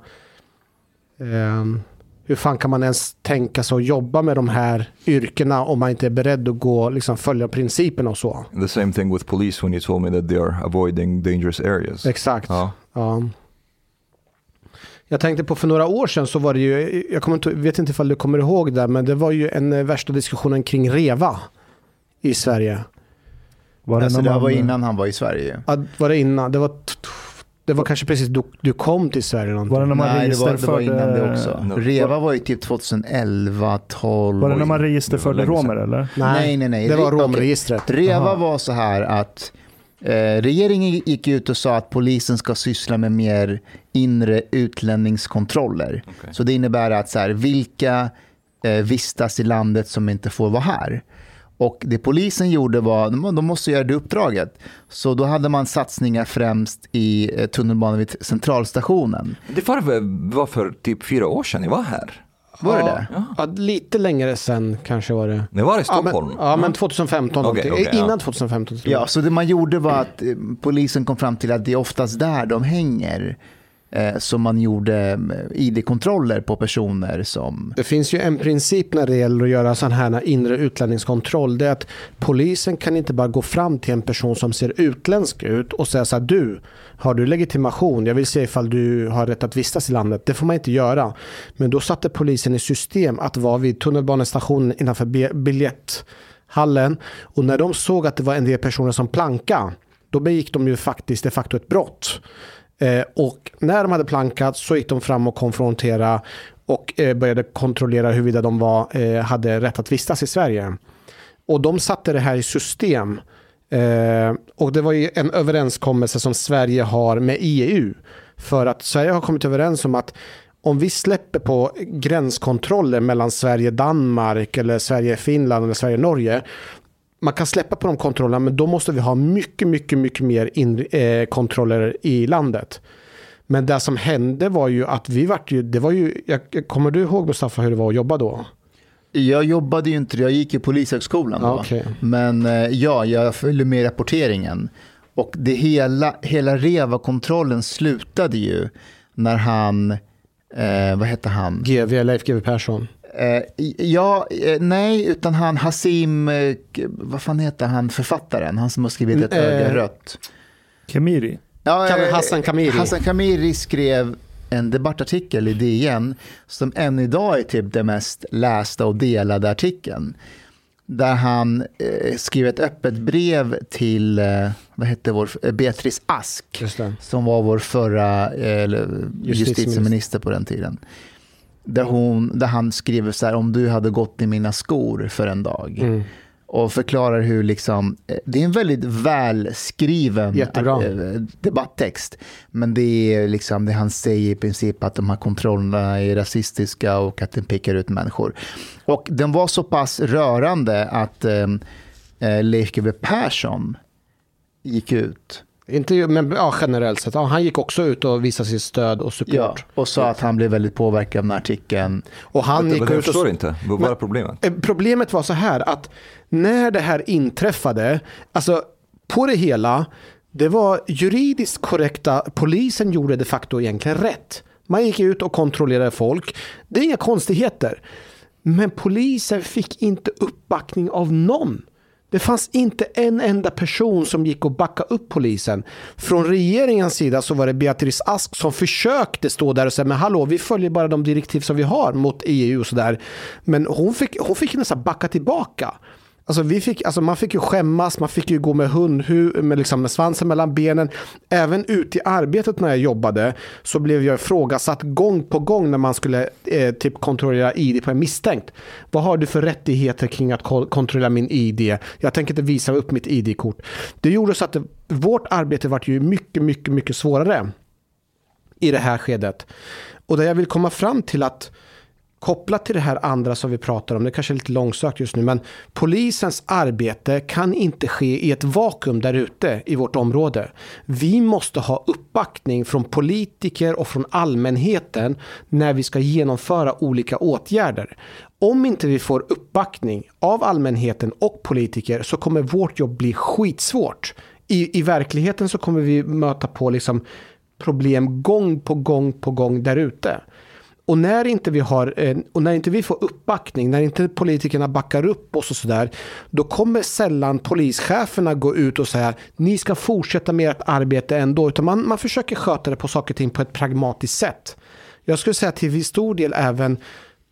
ehm, hur fan kan man ens tänka sig att jobba med de här yrkena om man inte är beredd att gå, liksom, följa principerna och så. The same thing with police when you told me that they are avoiding dangerous areas. Exakt. Ja. Ja. Jag tänkte på för några år sedan så var det ju, jag kommer inte, vet inte ifall du kommer ihåg det, men det var ju en eh, värsta diskussionen kring REVA i Sverige. Var det Alltså, det var innan han var i Sverige. Ja, var det innan? Det var, det var kanske precis du, du kom till Sverige. eller någonting. Var det när man Nej, det var, det var innan det också. No. Reva var ju typ 2011, 12. Var det när man registerförde romer eller? Nej, nej, nej. Det var romregistret. Reva Aha. var så här att eh, regeringen gick ut och sa att polisen ska syssla med mer inre utlänningskontroller. Okej. Så det innebär att så här, vilka eh, vistas i landet som inte får vara här. Och det polisen gjorde var, de, måste göra det uppdraget. Så då hade man satsningar främst i eh, tunnelbanan vid centralstationen. Det var, var för typ fyra år sedan ni var här. Var det ja, det? Ja, lite längre sen kanske var det. Ni var i Ja men, Stockholm? ja, men 2015 Okej, någonting. okej, ja. Innan 2015 tror jag. Ja, så det man gjorde var att eh, polisen kom fram till att det är oftast där de hänger. Eh, som man gjorde eh, ID-kontroller på personer som... Det finns ju en princip när det gäller att göra sån här inre utlänningskontroll. Det är att polisen kan inte bara gå fram till en person som ser utländsk ut och säga så här, du, har du legitimation? Jag vill se ifall du har rätt att vistas i landet. Det får man inte göra. Men då satte polisen i system att vara vid tunnelbanestationen innanför biljetthallen. Och när de såg att det var en del personer som planka, då begick de ju faktiskt de facto ett brott. Eh, och när de hade plankat så gick de fram och konfronterade och eh, började kontrollera huruvida de var, eh, hade rätt att vistas i Sverige. Och de satte det här i system. Och det var ju en överenskommelse som Sverige har med EU. För att Sverige har kommit överens om att om vi släpper på gränskontroller mellan Sverige-Danmark eller Sverige-Finland eller Sverige-Norge man kan släppa på de kontrollerna men då måste vi ha mycket, mycket, mycket mer in, eh, kontroller i landet. Men det som hände var ju att vi vart ju, det var ju, jag, kommer du ihåg Mustafa hur det var att jobba då? Jag jobbade ju inte, jag gick i polishögskolan då. Okej. Men eh, ja, jag följde med rapporteringen. Och det hela, hela Reva-kontrollen slutade ju när han, eh, vad hette han? GV, Leif GW Persson. Eh, ja, eh, nej, utan han Hasim, eh, vad fan heter han, författaren, han som har skrivit Ett Mm, öga eh, rött. Kamiri. Ja, eh, Hassan Kamiri. Hassan Kamiri skrev en debattartikel i DN som än idag är typ den mest lästa och delade artikeln. Där han eh, skrev ett öppet brev till eh, vad hette vår, Beatrice Ask som var vår förra eh, justitieminister på den tiden. Där, hon, där han skriver så här, om du hade gått i mina skor för en dag. Mm. Och förklarar hur liksom, eh, det är en väldigt välskriven Jättebra. eh, debatttext. Men det är liksom det han säger i princip att de här kontrollerna är rasistiska och att den pekar ut människor. Och den var så pass rörande att eh, eh, Leif GW Persson gick ut Inte, men ja, generellt sett. Ja, han gick också ut och visade sitt stöd och support. Ja, och sa att han blev väldigt påverkad av den här artikeln. Och han gick jag ut förstår och... inte. Vad är problemet? Eh, Problemet var så här att när det här inträffade, alltså på det hela, det var juridiskt korrekta, polisen gjorde de facto egentligen rätt. Man gick ut och kontrollerade folk. Det är inga konstigheter. Men polisen fick inte uppbackning av någon. Det fanns inte en enda person som gick och backade upp polisen. Från regeringens sida så var det Beatrice Ask som försökte stå där och säga men hallå, vi följer bara de direktiv som vi har mot EU och sådär. Men hon fick, hon fick nästan backa tillbaka. Alltså, vi fick, alltså man fick ju skämmas, man fick ju gå med hundhu, med, liksom med svansen mellan benen. Även ute i arbetet när jag jobbade så blev jag ifrågasatt gång på gång när man skulle eh, typ kontrollera ID på en misstänkt. Vad har du för rättigheter kring att kontrollera min ID? Jag tänker inte visa upp mitt ID-kort. Det gjorde så att det, vårt arbete var ju mycket, mycket, mycket svårare i det här skedet. Och det jag vill komma fram till att kopplat till det här andra som vi pratar om, det kanske är lite långsökt just nu, men polisens arbete kan inte ske i ett vakuum där ute i vårt område. Vi måste ha uppbackning från politiker och från allmänheten när vi ska genomföra olika åtgärder. Om inte vi får uppbackning av allmänheten och politiker så kommer vårt jobb bli skitsvårt. I, i verkligheten så kommer vi möta på liksom problem gång på gång på gång där ute. Och när inte vi har, eh, och när inte vi får uppbackning, när inte politikerna backar upp oss och sådär, då kommer sällan polischeferna gå ut och säga ni ska fortsätta med ert arbete ändå, utan man, man försöker sköta det på saker och ting på ett pragmatiskt sätt. Jag skulle säga till stor del även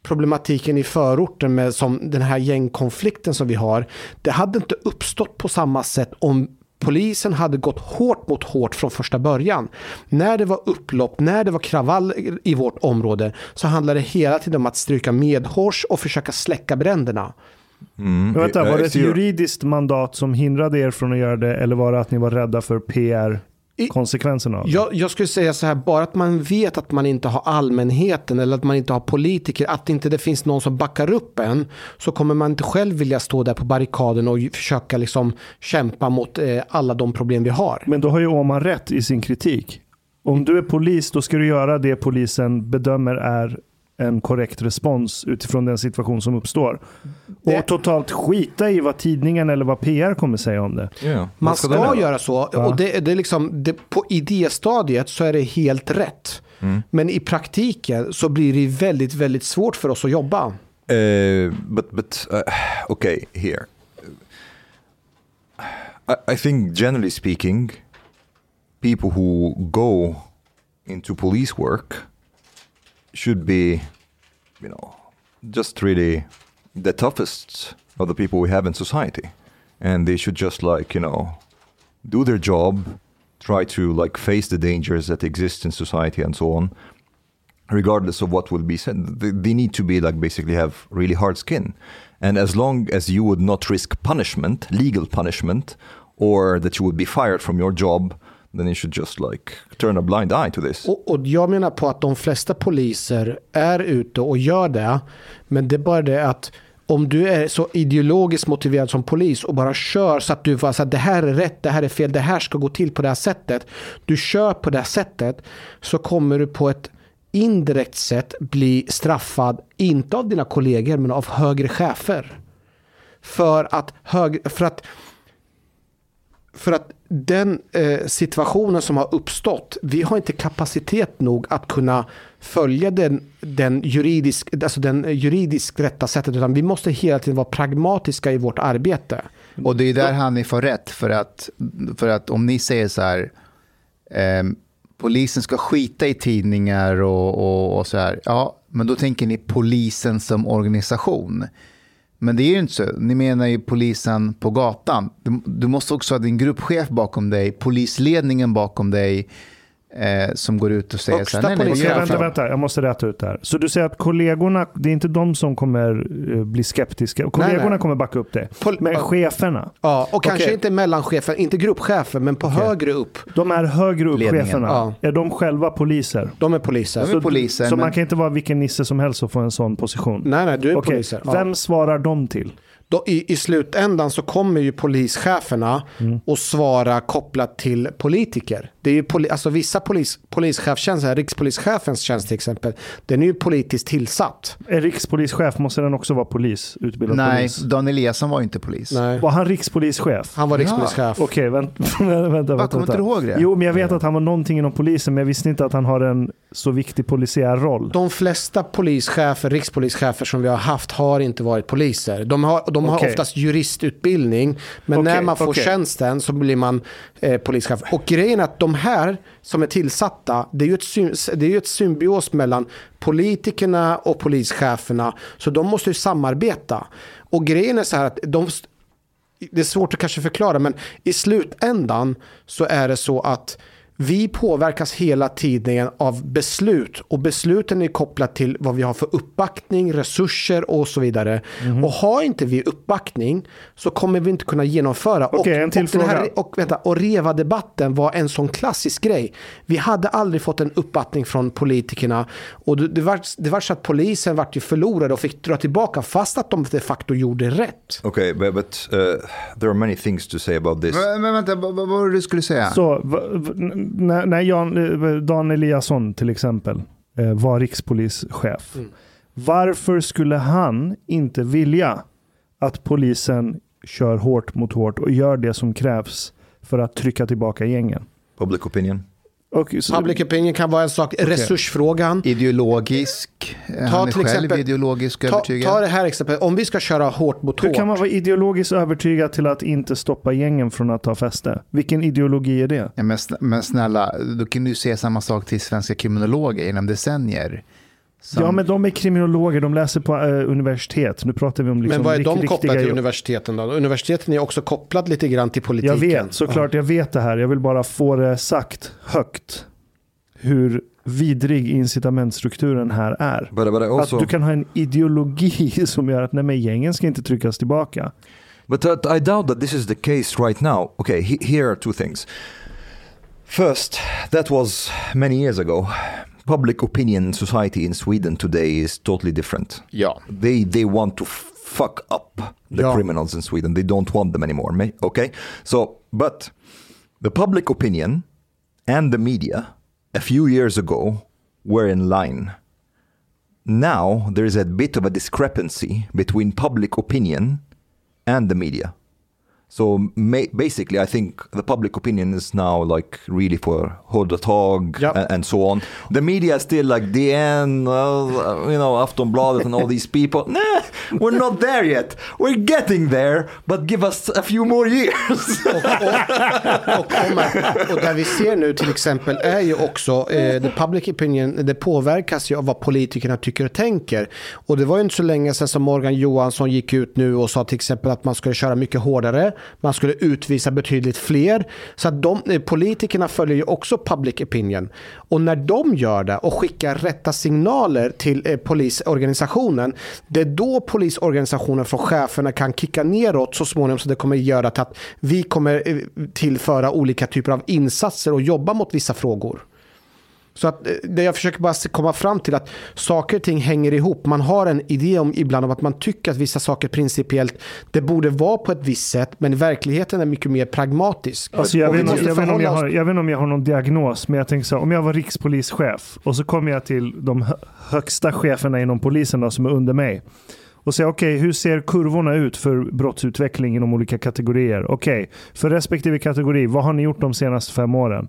problematiken i förorten med som den här gängkonflikten som vi har. Det hade inte uppstått på samma sätt om polisen hade gått hårt mot hårt från första början. När det var upplopp, när det var kravall i vårt område så handlade det hela tiden om att stryka medhårs och försöka släcka bränderna. Mm. Vänta, var det ett juridiskt mandat som hindrade er från att göra det eller var det att ni var rädda för PR-konsekvenserna av det? Jag, jag skulle säga så här, bara att man vet att man inte har allmänheten eller att man inte har politiker, att inte det finns någon som backar upp en, så kommer man inte själv vilja stå där på barrikaden och försöka liksom kämpa mot eh, alla de problem vi har. Men då har ju Åman rätt i sin kritik. Om du är polis, då ska du göra det polisen bedömer är en korrekt respons utifrån den situation som uppstår. Det- Och totalt skita i vad tidningen eller vad PR kommer säga om det. Ja, Man vad ska, den göra? så. Och det, det är liksom, det, på idéstadiet så är det helt rätt. Men i praktiken så blir det väldigt, väldigt svårt för oss att jobba. Uh, but but uh, okay, here. I, I think generally speaking, people who go into police work should be, you know, just really the toughest of the people we have in society, and they should just like you know, do their job, try to like face the dangers that exist in society and so on, regardless of what will be said. They, they need to be like basically have really hard skin. And as long as you would not risk punishment, legal punishment, or that you would be fired from your job, then you should just like turn a blind eye to this. Och, och jag menar på att de flesta poliser är ute och gör det. Men det är bara det att om du är så ideologiskt motiverad som polis och bara kör så att du får säga att det här är rätt, det här är fel, det här ska gå till på det här sättet. Du kör på det här sättet så kommer du på ett indirekt sätt bli straffad, inte av dina kollegor, men av högre chefer. För att, hög, för att, för att den eh, situationen som har uppstått, vi har inte kapacitet nog att kunna följa den, den, juridisk, alltså den juridiskt rätta sättet, utan vi måste hela tiden vara pragmatiska i vårt arbete. Och det är där Hanif får rätt, för att, för att om ni säger så här, eh, polisen ska skita i tidningar och, och, och så här, ja, men då tänker ni polisen som organisation. Men det är ju inte så. Ni menar ju polisen på gatan. Du, du måste också ha din gruppchef bakom dig, polisledningen bakom dig eh, som går ut och säger Högsta så här, nej, nej, vänta, jag? vänta, jag måste rätta ut det här. Så du säger att kollegorna, det är inte de som kommer eh, bli skeptiska. Kollegorna nej. kommer backa upp det. Pol- Men cheferna, Ja, och kanske inte mellanchefen, inte gruppchefen, men på högre upp. de är högre upp Ledningen. cheferna. Ja. Är de själva poliser? De är poliser. De är poliser. Så men- man kan inte vara vilken nisse som helst och få en sån position? Nej, nej, du är Okej, poliser. Ja. Vem svarar de till? Då, i, I slutändan så kommer ju polischeferna Mm. att svara kopplat till politiker. Det är ju poli, alltså vissa polis, polischefstjänster, rikspolischefens tjänst till exempel, den är ju politiskt tillsatt. Är rikspolischef, måste den också vara polis? Utbildad Nej, polis? Dan Eliasson var inte polis. Nej. Var han rikspolischef? Han var rikspolischef. Okej, vänt, vänta, vänta. Va, kommer inte du ihåg det? Jo, men jag vet att han var någonting inom polisen, men jag visste inte att han har en så viktig polisiär roll. De flesta polischefer, rikspolischefer som vi har haft har inte varit poliser. De har, de har Okej. oftast juristutbildning, men Okej, när man får okej. tjänsten så blir man eh, polischef. Och grejen är att de här som är tillsatta, det är ju ett, det är ju ett symbios mellan politikerna och polischeferna, så de måste ju samarbeta. Och grejen är så här att de, det är svårt att kanske förklara, men i slutändan så är det så att vi påverkas hela tiden av beslut och besluten är kopplat till vad vi har för uppbackning, resurser och så vidare. Mhm. Och har inte vi uppbackning så kommer vi inte kunna genomföra. Okej, en till och, den här, fråga. och, vänta, och REVA-debatten var en sån klassisk grej. Vi hade aldrig fått en uppbackning från politikerna och det, det, var, det var så att polisen vart ju förlorade och fick dra tillbaka fast att de de facto gjorde rätt. Okay, but, but uh, there are many things to say about this. Men, men vänta, vad, var det du skulle säga? Så, när, när Jan, eh, Dan Eliasson till exempel eh, var rikspolischef. Mm. Varför skulle han inte vilja att polisen kör hårt mot hårt och gör det som krävs för att trycka tillbaka gängen? Public opinion. Så, Public opinion kan vara en sak. Resursfrågan. Ideologisk. Han är till själv exempel- ideologisk Ta, övertygad. ta det här exemplet. Om vi ska köra hårt mot hur hårt. kan man vara ideologiskt övertygad till att inte stoppa gängen från att ta fäste? Vilken ideologi är det? Ja, men snälla, då kan du säga samma sak till svenska kriminologer genom decennier. Som- Ja, men de är kriminologer, de läser på eh, universitet. Nu pratar vi om liksom Men vad är de kopplade till jobb. universiteten då? Universiteten är också kopplat lite grann till Jag politiken. vet, såklart jag vet det här. Jag vill bara få det sagt högt. Hur vidrig incitamentstrukturen här är. But, but also, Att du kan ha en ideologi som gör att nej men gängen ska inte tryckas tillbaka. but uh, I doubt that this is the case right now. Okay, he, here are two things. First, that was many years ago. Public opinion society in Sweden today is totally different. Yeah. They they want to fuck up the Yeah. criminals in Sweden. They don't want them anymore. Okay, so but the public opinion and the media a few years ago were in line. Now there is a bit of a discrepancy between public opinion and the media. So basically, I think the public opinion is now like really for Hodotag Yep. and, and so on. The media is still like DN, uh, you know, Aftonbladet and all these people. Nah, we're not there yet. We're getting there, but give us a few more years. Och, och, och, och, och där vi ser nu till exempel är ju också eh, the public opinion, det påverkas ju av vad politikerna tycker och tänker. Och det var ju inte så länge sedan som Morgan Johansson gick ut nu och sa till exempel att man skulle köra mycket hårdare, man skulle utvisa betydligt fler. Så att de, eh, politikerna följer ju också public opinion. Och när de gör det och skickar rätta signaler till eh, polisorganisationen, det är då polisorganisationen från cheferna kan kicka neråt så småningom så det kommer göra att vi kommer eh, tillföra olika typer av insatser och jobba mot vissa frågor. Så att eh, det jag försöker bara komma fram till att saker och ting hänger ihop. Man har en idé om ibland om att man tycker att vissa saker principiellt det borde vara på ett visst sätt, men verkligheten är mycket mer pragmatisk. Alltså jag, vet, måste jag, vet jag, har, jag vet inte om jag har någon diagnos, men jag tänker så här, om jag var rikspolischef och så kommer jag till de hö- högsta cheferna inom polisen då, som är under mig och säger okej, hur ser kurvorna ut för brottsutveckling inom olika kategorier? Okej, för respektive kategori, vad har ni gjort de senaste fem åren?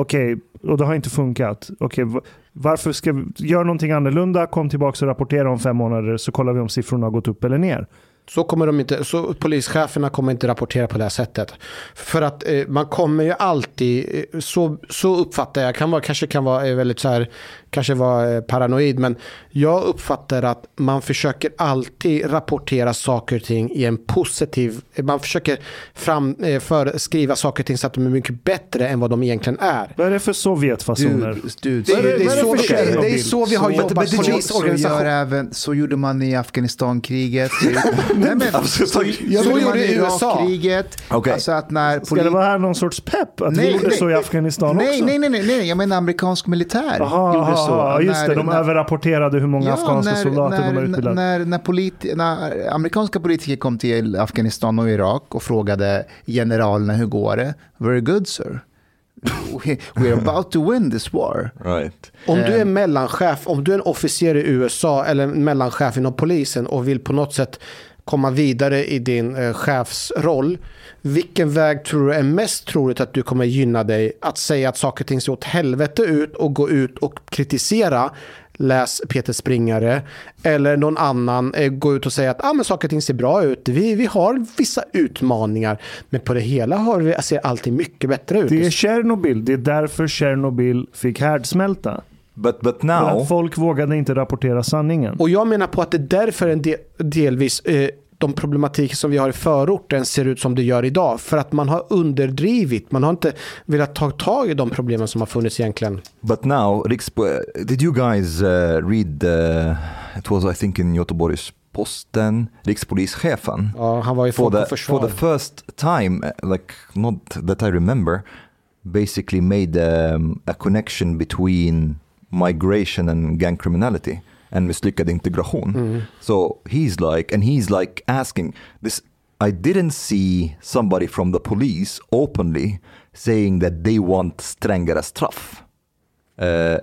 Okej, och det har inte funkat. Okej, okay, varför ska vi göra någonting annorlunda? Kom tillbaka och rapportera om fem månader så kollar vi om siffrorna har gått upp eller ner. Så kommer de inte, så polischeferna kommer inte rapportera på det här sättet. För att eh, man kommer ju alltid, eh, så, så uppfattar jag, kan vara, kanske kan vara eh, väldigt så här, kanske vara eh, paranoid, men jag uppfattar att man försöker alltid rapportera saker och ting i en positiv, man försöker fram, eh, för, skriva saker och ting så att de är mycket bättre än vad de egentligen är. Vad är det för Sovjetfasoner? Dude, dude, Det, det- det, det är så vi har jobbat så, polisorganisation. gör även, så gjorde man i Afghanistankriget. Nej, men, Alltså, så- så, Ja, så så gjorde man i. Irakkriget. Okej. Alltså att när Ska det vara här någon sorts pepp? Att vi gjorde så i Afghanistan nej, också? Nej, nej, nej, nej, jag menar amerikansk militär Jaha, gjorde så. aha, just När- det. De när- överrapporterade hur många afghanska när, soldater när, de har utbildat. När, när, politi- när amerikanska politiker kom till Afghanistan och Irak och frågade generalerna hur går det? Very good sir. We, we're about to win this war. Right. Om du är mellanchef, om du är en officer i USA eller mellanchef inom polisen och vill på något sätt komma vidare i din eh, chefsroll. Vilken väg tror du är mest troligt att du kommer gynna dig? Att säga att saker och ting ser åt helvete ut och gå ut och kritisera läs Peter Springare. Eller någon annan eh, gå ut och säga att ah, men saker och ting ser bra ut. Vi, vi har vissa utmaningar. Men på det hela har vi, ser allting mycket bättre ut. Det är Tjernobyl. Det är därför Tjernobyl fick härdsmälta. But but För now att folk vågade inte rapportera sanningen. Och jag menar på att det är därför en del, delvis eh, de problematiker som vi har i förorten ser ut som det gör idag. För att man har underdrivit, man har inte velat ta tag i de problemen som har funnits egentligen. but now Rikspo- did you guys uh, read uh, it was I think in Göteborgs Posten Rikspolischefen Ja, han var ju for the försvar. for the first time uh, like not that I remember basically made um, a connection between migration and gang criminality and misslyckad integration. So he's like, and he's like asking this. I didn't see somebody from the police openly saying that they want strängare straff. Uh,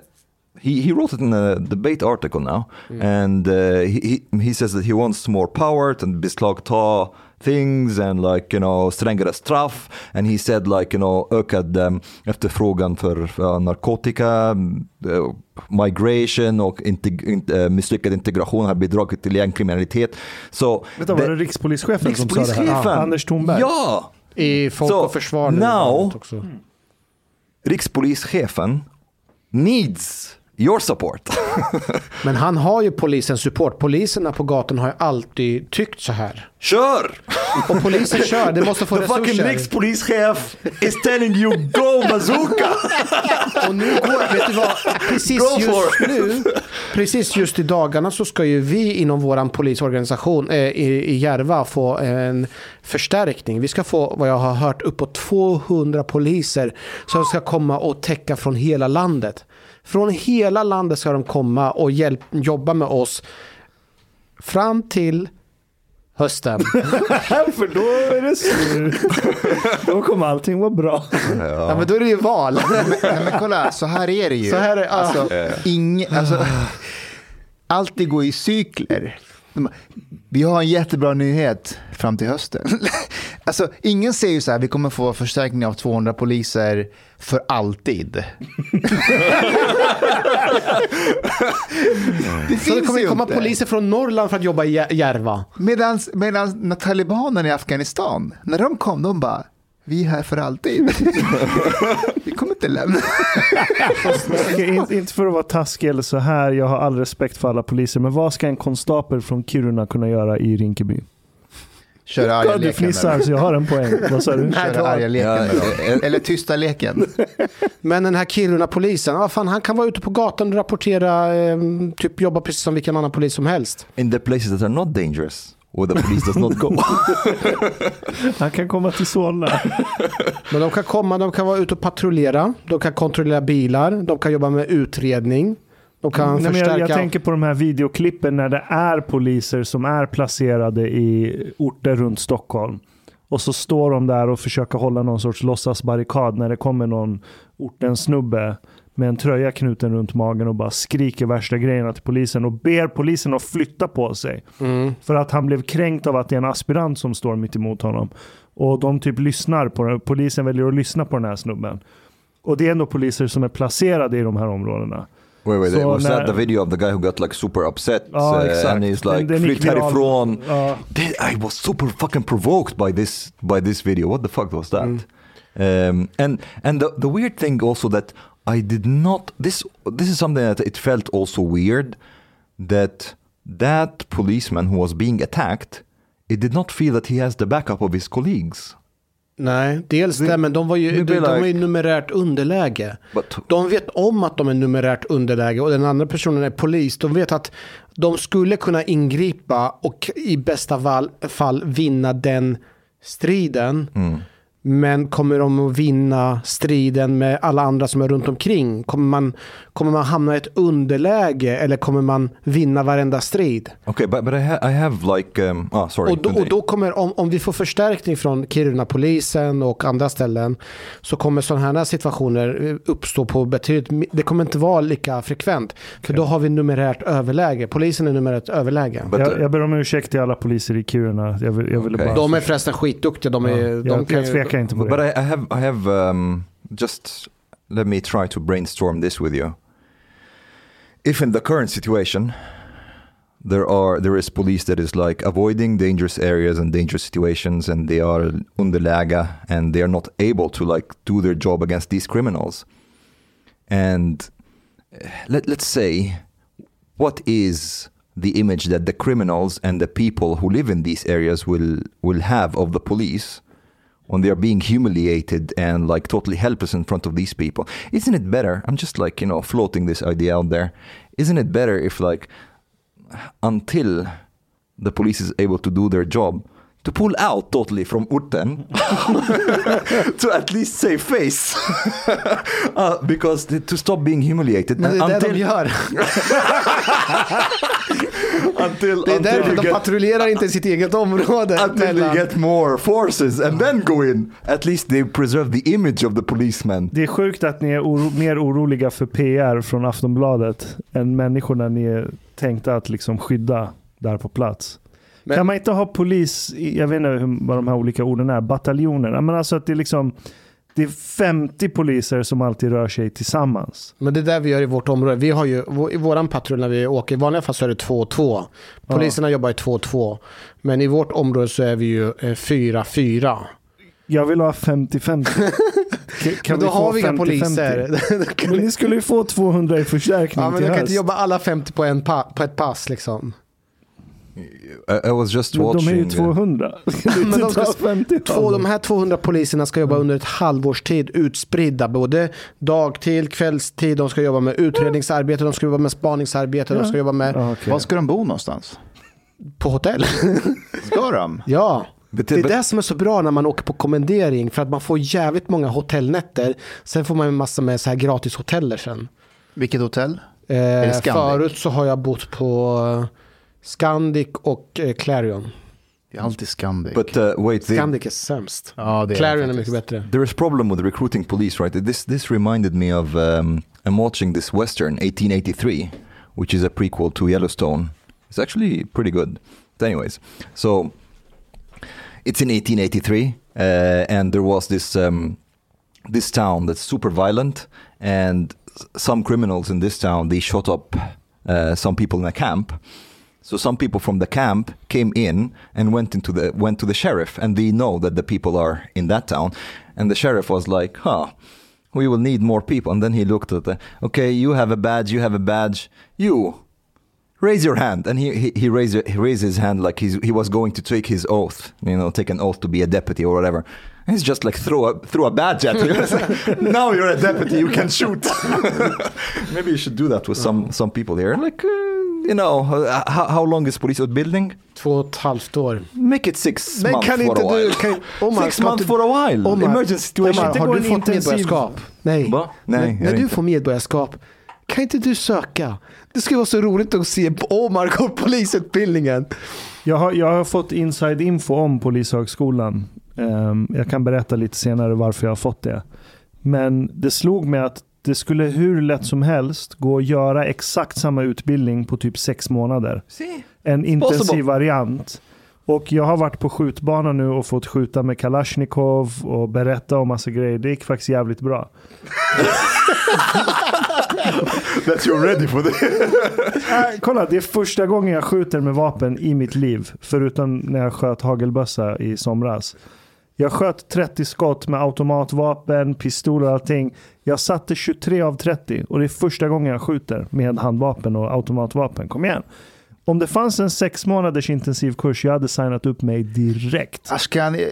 he, he wrote it in a debate article now, and uh, he, he he says that he wants more power to beslagta things and like you know strängare straff. And he said like you know ökad um, efterfrågan för uh, narkotika, uh, migration och integ- in, uh, misslyckad integration har bidragit till gängkriminalitet. Så Vänta, var det rikspolischefen som sa det här? rikspolischefen, Ja, Anders Thornberg? Ja! I Folk Så, och försvar. nu now- också. Rikspolischefen needs your support. Men han har ju polisens support. Poliserna på gatan har ju alltid tyckt så här. Kör! Och polisen kör, det måste få The fucking resurser. rikspolischef is telling you go bazooka! Och nu går, vet du vad, precis Go just nu, precis just i dagarna så ska ju vi inom våran polisorganisation eh, i, i Järva få en förstärkning. Vi ska få, vad jag har hört, uppåt 200 poliser som ska komma och täcka från hela landet. Från hela landet ska de komma och hjälp, jobba med oss fram till hösten. För då är det slut. då kommer allting vara bra. Ja, men då är det ju val. Nej, men kolla, så här är det ju. Så här är- ah. alltså, ing, alltså, allt det går i cykler. Vi har en jättebra nyhet fram till hösten. Alltså, ingen säger ju så här, vi kommer få förstärkning av 200 poliser för alltid. det Så det kommer ju komma inte. poliser från Norrland för att jobba i Jär- Järva. Medan, medan när talibanerna i Afghanistan, när de kom, de bara, vi är här för alltid. vi kommer inte lämna. Okej, inte, inte för att vara taskig eller så här, jag har all respekt för alla poliser, men vad ska en konstapel från Kiruna kunna göra i Rinkeby? Köra Ja, arga du leken. fnissar med så jag har en poäng. Vad sa du? Köra arga leken. Eller tysta leken. Men den här Kiruna-polisen, ah, fan, han kan vara ute på gatan och rapportera, eh, typ jobba precis som vilken annan polis som helst. In the places that are not dangerous. where the police does not go. Han kan komma till Solna. Men de kan komma, de kan vara ute och patrullera, de kan kontrollera bilar, de kan jobba med utredning. De kan Nej, förstärka... jag, jag tänker på de här videoklippen när det är poliser som är placerade i orter runt Stockholm. Och så står de där och försöker hålla någon sorts låtsasbarrikad när det kommer någon ortens snubbe med en tröja knuten runt magen och bara skriker värsta grejerna till polisen och ber polisen att flytta på sig. Mm. För att han blev kränkt av att det är en aspirant som står mitt emot honom. Och de typ lyssnar på det. Polisen väljer att lyssna på den här snubben. Och det är ändå poliser som är placerade i de här områdena. Wait, wait, Så was när- that the video of the guy who got like super upset? Ja, uh, exakt. and he's like, flytt härifrån. That- I was super fucking provoked by this by this video. What the fuck was that? Um, and and the, the weird thing also that I did not this this is something that it felt also weird that that policeman who was being attacked it did not feel that he has the backup of his colleagues. Nej, dels det, men de var ju, de, blir de like- numerärt underläge. But De vet om att de är numerärt underläge och den andra personen är polis. De vet att de skulle kunna ingripa och i bästa fall, fall vinna den striden. Men kommer de att vinna striden med alla andra som är runt omkring? Kommer man, kommer man hamna i ett underläge eller kommer man vinna varenda strid? okay, but but I, ha- I have like um, ah sorry. Och då, och då kommer, om, om vi får förstärkning från Kiruna-polisen och andra ställen så kommer sådana här situationer uppstå på betydligt, det kommer inte vara lika frekvent. För då har vi numerärt överläge, polisen är numerärt överläge. But, jag, uh, jag ber om ursäkt till alla poliser i Kiruna. Jag, vill, jag ville Okej. bara... De är förresten skitduktiga, de, är, ja, de jag, kan jag tvekar inte på But. I, I have, I have, um, just let me try to brainstorm this with you. If in the current situation, there are there is police that is like avoiding dangerous areas and dangerous situations, and they are underläge, and they are not able to like do their job against these criminals. And uh, let let's say, what is the image that the criminals and the people who live in these areas will will have of the police? When they are being humiliated and like totally helpless in front of these people. Isn't it better? I'm just like, you know, floating this idea out there. Isn't it better if like until the police is able to do their job to pull out totally from Urten to at least save face uh, because the, to stop being humiliated Men det är det until, de gör. until, Det är därför de get- patrullerar inte sitt eget område. until they mellan- get more forces and then go in. At least they preserve the image of the policeman. Det är sjukt att ni är oro, mer oroliga för PR från Aftonbladet än människorna ni är tänkta att liksom skydda där på plats. Men- kan man inte ha polis, jag vet inte hur, vad de här olika orden är, bataljoner? Men alltså att det är liksom det är 50 poliser som alltid rör sig tillsammans. Men det är det vi gör i vårt område. Vi har ju, i våran patrull när vi åker, i vanliga fall så är det 2 och 2. Poliserna jobbar i 2 och 2. Men i vårt område så är vi ju 4-4. Jag vill ha 50-50. Kan, kan Men då vi har vi inga 50-50? poliser. Men ni skulle ju få 200 i förstärkning ja, men till de kan höst. inte jobba alla 50 på, en pa, på ett pass liksom. I, I was just watching. de är ju uh, 200. Kan du Men de ska- ta 50 Två, de här 200 poliserna ska jobba under ett halvårs tid utspridda. Både dagtid, kvällstid, de ska jobba med utredningsarbete, de ska jobba med spaningsarbete, de ska jobba med Ja, okej. Var ska de bo någonstans? på hotell. Ska de? ja. Det är det som är så bra när man åker på kommendering för att man får jävligt många hotellnätter. Sen får man en massa med så här gratis hoteller sen. Vilket hotell? Eh, förut så har jag bott på eh, Scandic och eh, Clarion. Det är alltid Scandic. But uh, wait, the, Scandic är sämst. ja, det Clarion är faktiskt. mycket bättre. there is problem with recruiting police, right? This this reminded me of um, I'm watching this western 1883, which is a prequel to Yellowstone. It's actually pretty good. But anyways, so it's in 1883, uh, and there was this um, this town that's super violent, and s- some criminals in this town they shot up uh, some people in a camp. So some people from the camp came in and went into the went to the sheriff, and they know that the people are in that town, and the sheriff was like, "Huh, we will need more people." And then he looked at the, okay, you have a badge, you have a badge, you raise your hand, and he he, he raised he raised his hand like he's, he was going to take his oath, you know, take an oath to be a deputy or whatever. And he's just like throw a throw a badge at. It's like, now you're a deputy, you can shoot. Maybe you should do that with some some people here. Like uh, you know, uh, how, how long is polisutbildning? Två och ett halvt år. Make it six Men months kan for inte a while. du... Kan, Omar, six months for a while. Omar, Emergency situation. Omar, har du fått intensiv- medborgarskap? Nej. Va? Nej, när du inte. får medborgarskap, kan inte du söka? Det skulle vara så roligt att se Omar gå polisutbildningen. Jag har, jag har fått inside info om Polishögskolan. Ehm, jag kan berätta lite senare varför jag har fått det. Men det slog mig att det skulle hur lätt som helst gå att göra exakt samma utbildning på typ sex månader. See? En intensiv possible. variant. Och jag har varit på skjutbanan nu och fått skjuta med Kalashnikov och berätta om massa grejer. Det gick faktiskt jävligt bra. That you're ready for this. Äh, kolla, det är första gången jag skjuter med vapen i mitt liv. Förutom när jag sköt hagelbössa i somras. Jag sköt 30 skott med automatvapen, pistol och allting. Jag satte 23 av 30 och det är första gången jag skjuter med handvapen och automatvapen. Kom igen. Om det fanns en sex månaders intensivkurs, jag hade signat upp mig direkt. Ashkan, jag,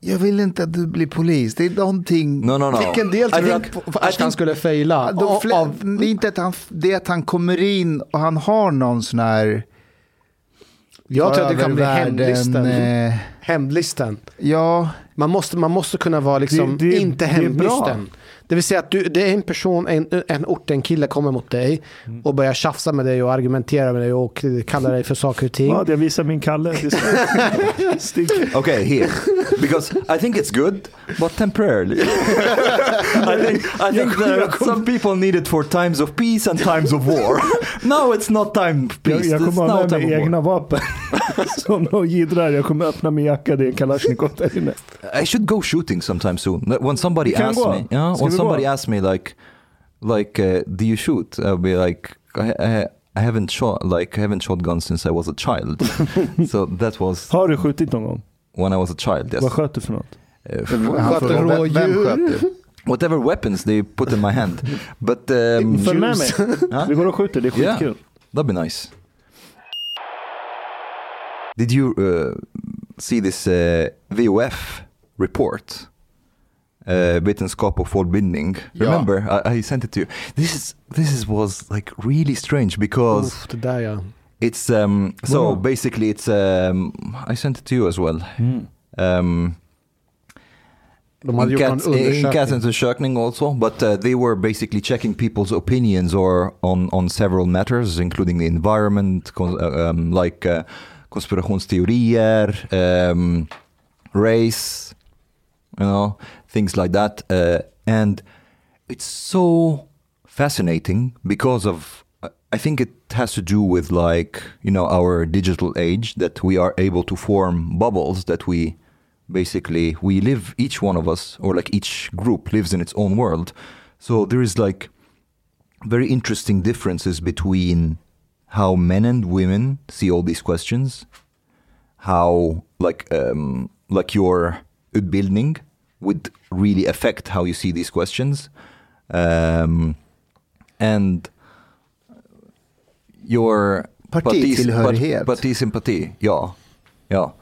jag vill inte att du blir polis. Det är någonting... No, no, no. Vilken del tror du att Ashkan skulle av- det är inte att han, det är att han kommer in och han har någon sån här... jag tror att det kan bli övervärlden, Hemlisten. Ja, Man måste, man måste kunna vara liksom Det- det- inte hemlisten. Det vill säga att du, det är en person, en, en ort, en kille kommer mot dig och börjar tjafsa med dig och argumentera med dig och kallar dig för saker och ting. Ja, jag visar min Kalle. Det är- Stick. Okay, here. Because I think it's good, but temporarily. I think, I think that some people need it for times of peace and times of war. No, it's not time of Jag, peace. jag it's kommer ha now med time mig egna vapen. Som någon jiddrar. Jag kommer öppna min jacka, det är en Kalashnikov där inne. I should go shooting sometime soon. When somebody asks gå. me, yeah, somebody asks me like, like, uh, do you shoot? I'll be like, I, I, I haven't shot, like, I haven't shot guns since I was a child. so that was Har du skjutit någon gång? when I was a child. Yes. Vad sköt du för något? Han Sköt vem rådjur? du? whatever weapons they put in my hand. But um, Följ med mig. Vi går och skjuter, det är skitkul. That'd be nice. Did you uh, see this uh, VOF report? Uh, vetenskap och folkbildning. Ja. Remember, I, I sent it to you. This is this is was like really strange because Uff, det där ja. it's um so Wow. basically it's um I sent it to you as well. Mm. Um, De hade gjort en Enkäts- undersökning. also, but uh, they were basically checking people's opinions or on, on several matters, including the environment, uh, um, like uh, konspirationsteorier, um, race, you know, things like that. Uh, and it's so fascinating because of, I think it has to do with like, you know, our digital age that we are able to form bubbles that we basically we live each one of us or like each group lives in its own world so there is like very interesting differences between how men and women see all these questions how like um like your utbildning would really affect how you see these questions um and your Partitillhörighet. parti- partisympati ja ja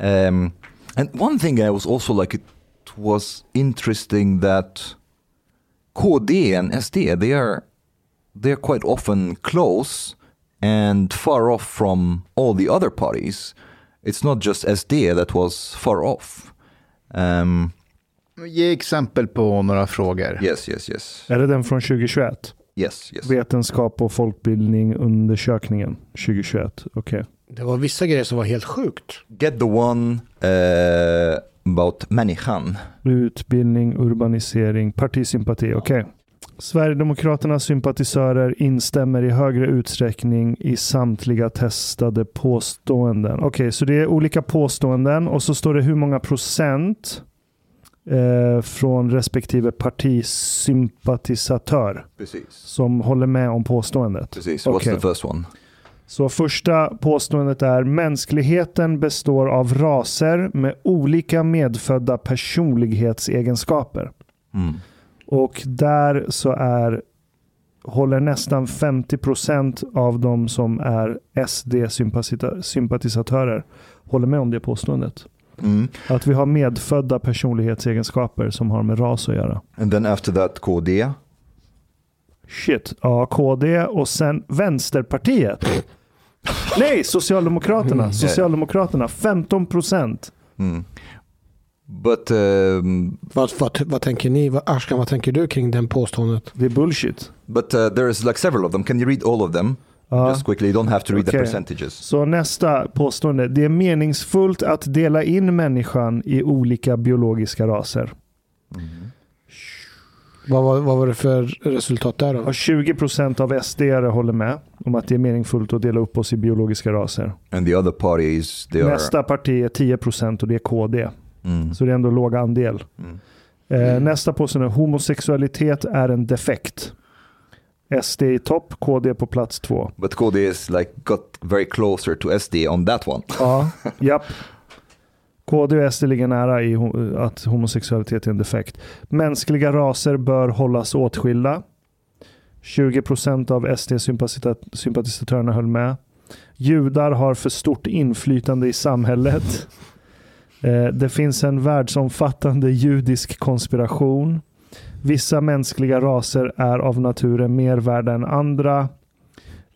um, and one thing I was also like it was interesting that KD and SD they are they are quite often close and far off from all the other parties. It's not just SD that was far off. Um, Ge exempel på några frågor. yes, yes, yes, Är det den från 2021? yes, yes. Vetenskap och folkbildning undersökningen 2021. Okej. Det var vissa grejer som var helt sjukt. Get the one uh, about människan. Utbildning, urbanisering, partisympati. Okej. Sverigedemokraternas sympatisörer instämmer i högre utsträckning i samtliga testade påståenden. Okej, så det är olika påståenden och så står det hur många procent eh, från respektive partisympatisatör Precis. som håller med om påståendet. Precis. What's Okej. the first one? Så första påståendet är mänskligheten består av raser med olika medfödda personlighetsegenskaper. Mm. Och där så är håller nästan 50% av de som är SD-sympatisatörer håller med om det påståendet. Mm. Att vi har medfödda personlighetsegenskaper som har med ras att göra. And then after that KD. Shit. Ja, KD och sen Vänsterpartiet. Nej, Socialdemokraterna. Socialdemokraterna 15 procent. Mm. But um, Vad, vad, vad tänker ni? Vad, Ashkan, vad tänker du kring den påståendet? Det är bullshit. but uh, there is like several of them. Can you read all of them? Ja. Just quickly. You don't have to read the Okay. percentages. Så nästa påstående. Det är meningsfullt att dela in människan i olika biologiska raser. Vad, var- vad var det för resultat där då? Och 20 procent av SD håller med om att det är meningsfullt att dela upp oss i biologiska raser. And the other parties, they are. Nästa parti är 10 procent och det är KD. Mm. Så det är ändå låg andel. Mm. Eh, nästa påstående. Homosexualitet är en defekt. SD i topp, KD på plats två. But KD is like got very closer to SD on that one. Ja, japp. KD och SD ligger nära i att homosexualitet är en defekt. Mänskliga raser bör hållas åtskilda. 20% av SD-sympatisatörerna höll med. Judar har för stort inflytande i samhället. Eh, Det finns en världsomfattande judisk konspiration. Vissa mänskliga raser är av naturen mer värda än andra.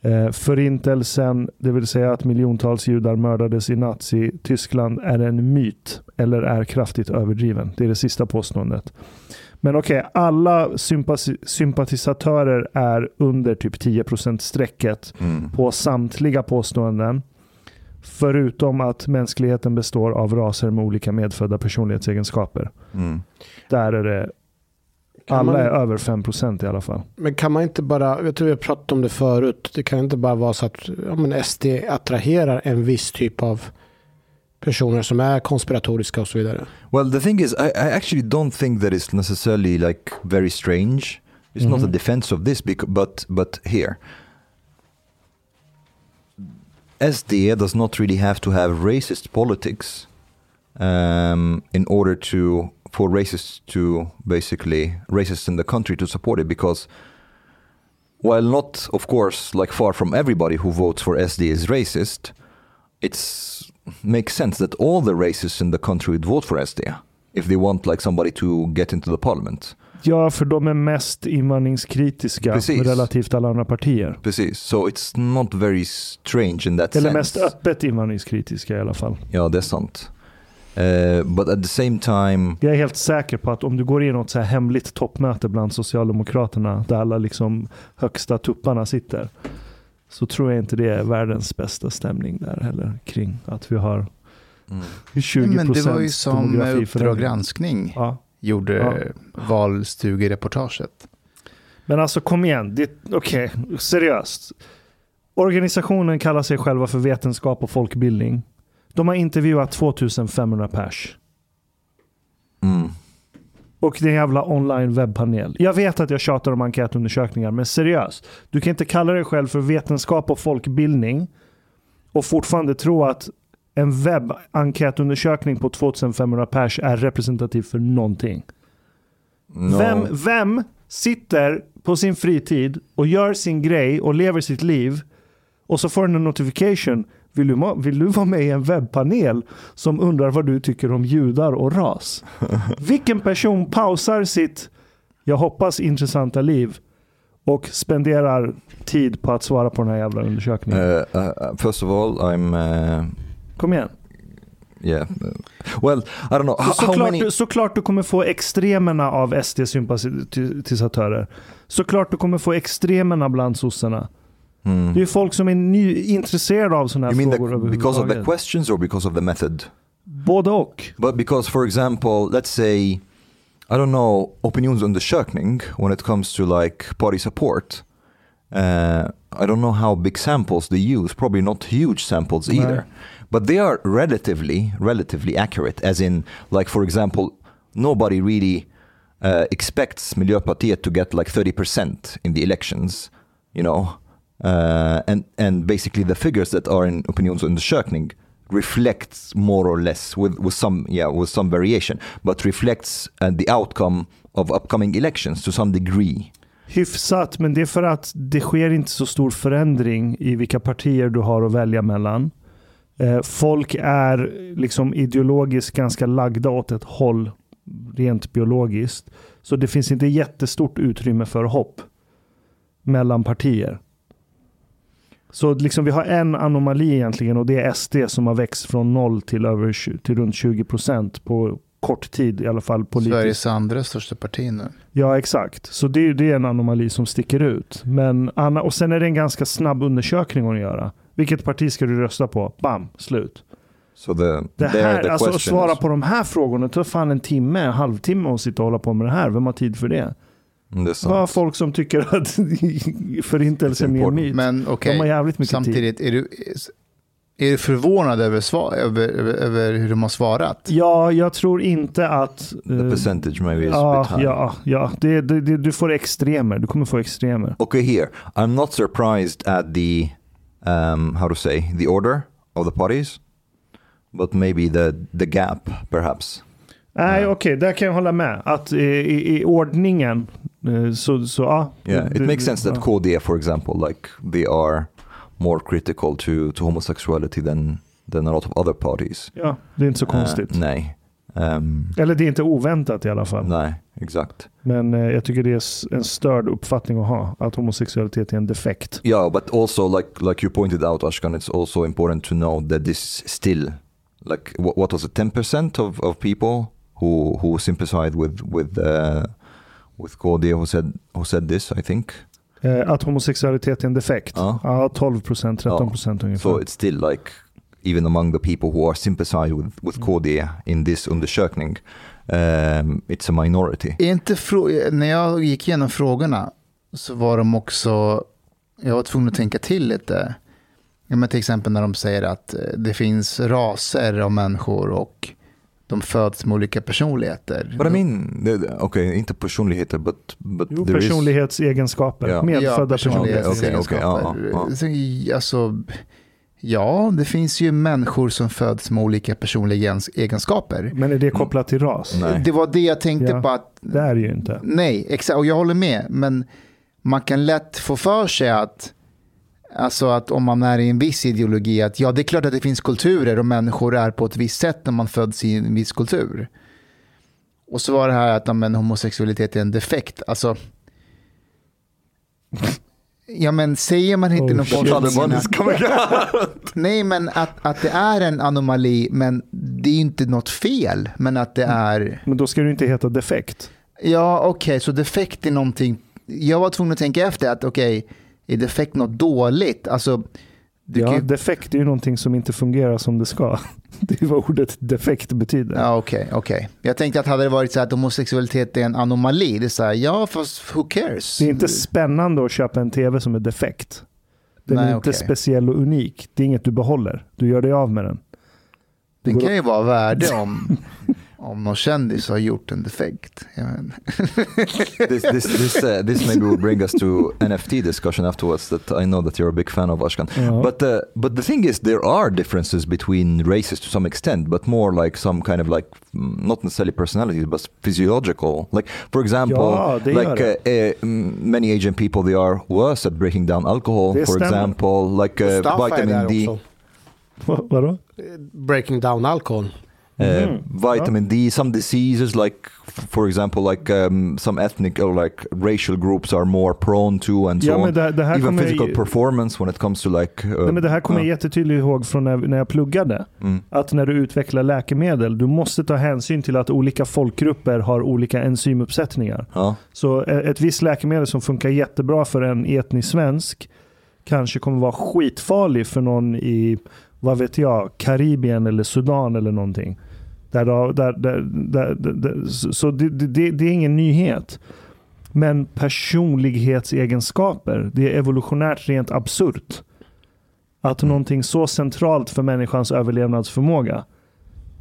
Eh, Förintelsen, det vill säga att miljontals judar mördades i Nazi-Tyskland, är en myt eller är kraftigt överdriven. Det är det sista påståendet. Men okej, alla sympati- sympatisatörer är under typ 10% strecket Mm. på samtliga påståenden. Förutom att mänskligheten består av raser med olika medfödda personlighetsegenskaper. Mm. Där är det, alla man- är över 5% i alla fall. Men kan man inte bara, jag tror vi har pratat om det förut, det kan inte bara vara så att ja, men SD attraherar en viss typ av personer som är konspiratoriska och så vidare. Well, the thing is, I, I actually don't think that it's necessarily like very strange. It's not a Mhm. defense of this, bec- but but here, SD does not really have to have racist politics um, in order to for racists to basically racists in the country to support it because while not of course like far from everybody who votes for SD is racist, it's makes sense that all the racists in the country would vote for SD if they want like somebody to get into the parliament. Ja, för de är mest invandringskritiska Precis. relativt alla andra partier. Precis. So it's not very strange in that Eller sense. mest öppet invandringskritiska i alla fall. Ja, det är sant. Uh, but at the same time, Jag är helt säker på att om du går in i något så här hemligt toppmöte bland Socialdemokraterna där alla liksom högsta tupparna sitter. Så tror jag inte det är världens bästa stämning där heller kring att vi har mm, 20 Men det var ju som Uppdrag granskning Ja. gjorde Ja. valstugereportaget. Men alltså kom igen, det- okej, seriöst. Organisationen kallar sig själva för vetenskap och folkbildning. De har intervjuat 2500 pers. mm, Och det är en jävla online webbpanel. Jag vet att jag tjatar om enkätundersökningar, men seriöst. Du kan inte kalla dig själv för vetenskap och folkbildning och fortfarande tro att en webbenkätundersökning på 2500 pers är representativ för någonting. no. Vem, vem sitter på sin fritid och gör sin grej och lever sitt liv och så får den en notification. Vill du, vill du vara med i en webbpanel som undrar vad du tycker om judar och ras? Vilken person pausar sitt, jag hoppas intressanta liv och spenderar tid på att svara på den här jävla undersökningen? Uh, uh, first of all, I'm uh, Kom igen. yeah. well, I don't know how, how Såklart, many. du, såklart du kommer få extremerna av SD-sympatisörer. Såklart du kommer få extremerna bland sossarna. Hmm. Det är folk som är ny, intresserade av sådana här You mean frågor the, because of the questions or because of the method? Både och. But because, for example, let's say, I don't know, opinionsundersökning when it comes to like party support. Uh, I don't know how big samples they use. Probably not huge samples Nej. either. But they are relatively, relatively accurate. As in, like for example, nobody really uh, expects Miljöpartiet to get like 30% in the elections. You know, uh, and and basically the figures that are in opinionsundersökning reflects more or less with, with some yeah with some variation but reflects uh, the outcome of upcoming elections to some degree Hyfsat, men det är för att det sker inte så stor förändring i vilka partier du har att välja mellan. Eh, folk är liksom ideologiskt ganska lagda åt ett håll rent biologiskt. Så det finns inte jättestort utrymme för hopp. mellan partier. Så liksom vi har en anomali egentligen och det är SD som har växt från noll till, över, till runt 20 procent på kort tid i alla fall politiskt. Sveriges andra största parti nu. Ja, exakt. Så det, det är en anomali som sticker ut. Men Anna, och sen är det en ganska snabb undersökning att göra. Vilket parti ska du rösta på? Bam, slut. So the, Det här, the alltså att svara på de här frågorna tar fan en timme, en halvtimme att sitta och hålla på med det här. Vem har tid för det? Mm, det sant. folk som tycker att förintelsen är en myt? Men okej, De har jävligt mycket tid. samtidigt, är du, är du förvånad över, svar, över, över, över hur de har svarat? Ja, jag tror inte att... The eh, percentage maybe is a ja, bit high. ja, ja. Det, det, det, du får extremer. Du kommer få extremer. Okay, here I'm not surprised at the um, how to say the order of the parties, but maybe the the gap perhaps. Nej, okej, där kan jag hålla med. Att i, i, i ordningen eh, så, så ja. Yeah, it makes sense that ja. KD, for example, like they are more critical to to homosexuality than than a lot of other parties. Ja, det är inte så konstigt. Uh, nej. Um, Eller det är inte oväntat i alla fall. nej, exakt. Men eh, jag tycker det är en störd uppfattning att ha. Att homosexualitet är en defekt. Yeah, but also like like you pointed out, Ashkan, it's also important to know that this still like what, what was it, ten percent of, of people who who sympathized with with uh, with KD who said who said this, I think. Eh, att homosexualitet är en defekt. Ja. Ja, 12 procent, 13 procent ungefär. So it's still like even among the people who are sympathize with with KD in this undersökning, um, it's a minority. Är inte frå- när jag gick igenom frågorna så var de också, jag var tvungen att tänka till lite. Ja, men till exempel när de säger att eh, det finns raser av människor och de föds med olika personligheter. But I mean, okay, inte personligheter, but but Jo, there is personlighetsegenskaper. Ja. Medfödda Okej, okej, personlighetsegenskaper. okej, ja. Så, Alltså, ja, det finns ju människor som föds med olika personliga egens- egenskaper. Men är det kopplat till ras? Nej. Det var det jag tänkte Ja. på att Det är det ju inte. Nej, exakt. Och jag håller med. Men man kan lätt få för sig att, alltså att om man är i en viss ideologi, att ja, det är klart att det finns kulturer och människor är på ett visst sätt när man föds i en viss kultur. Och så var det här att men, homosexualitet är en defekt. Alltså, ja men säger man inte Oh, någon shit. form av- Taliban is coming out. Nej, men att, att det är en anomali, men det är ju inte något fel. Men att det är... Men då ska det inte heta defekt. Ja, okej, så defekt är någonting. Jag var tvungen att tänka efter att okej, är defekt något dåligt? Alltså, Ja, ju... defekt är ju någonting som inte fungerar som det ska. Det är vad ordet defekt betyder. Ja, okej, okej. Jag tänkte att hade det varit så att homosexualitet är en anomali, det är så här, ja, fast who cares? Det är inte spännande att köpa en tv som är defekt. Den Nej, är inte okej. speciell och unik. Det är inget du behåller. Du gör dig av med den. Den kan ju vara värde om, om någon kändis har gjort en defekt. This this this uh, this maybe will bring us to NFT discussion afterwards. That I know that you're a big fan of Ashkan. Ja. But uh, but the thing is, there are differences between races to some extent, but more like some kind of like mm, not necessarily personalities, but physiological. Like for example, Ja, like uh, uh, mm, many Asian people, they are worse at breaking down alcohol. Det for stämmer. example, like uh, vitamin D. Vadå? Breaking down alcohol. Uh, vitamin D, some diseases like, for example, like um, some ethnic or like racial groups are more prone to, and so Ja, on. men det, det Even physical jag, performance when it comes to like. Uh, nej, men det här kommer jag uh, jättetydligt ihåg från när, när jag pluggade. mm, Att när du utvecklar läkemedel, du måste ta hänsyn till att olika folkgrupper har olika enzymuppsättningar. ja. Så ett visst läkemedel som funkar jättebra för en etnisk svensk kanske kommer vara skitfarlig för någon i, vad vet jag, Karibien eller Sudan eller någonting. Där, där, där, där, där, så det, det, det är ingen nyhet. Men personlighetsegenskaper, det är evolutionärt rent absurt. Att någonting så centralt för människans överlevnadsförmåga,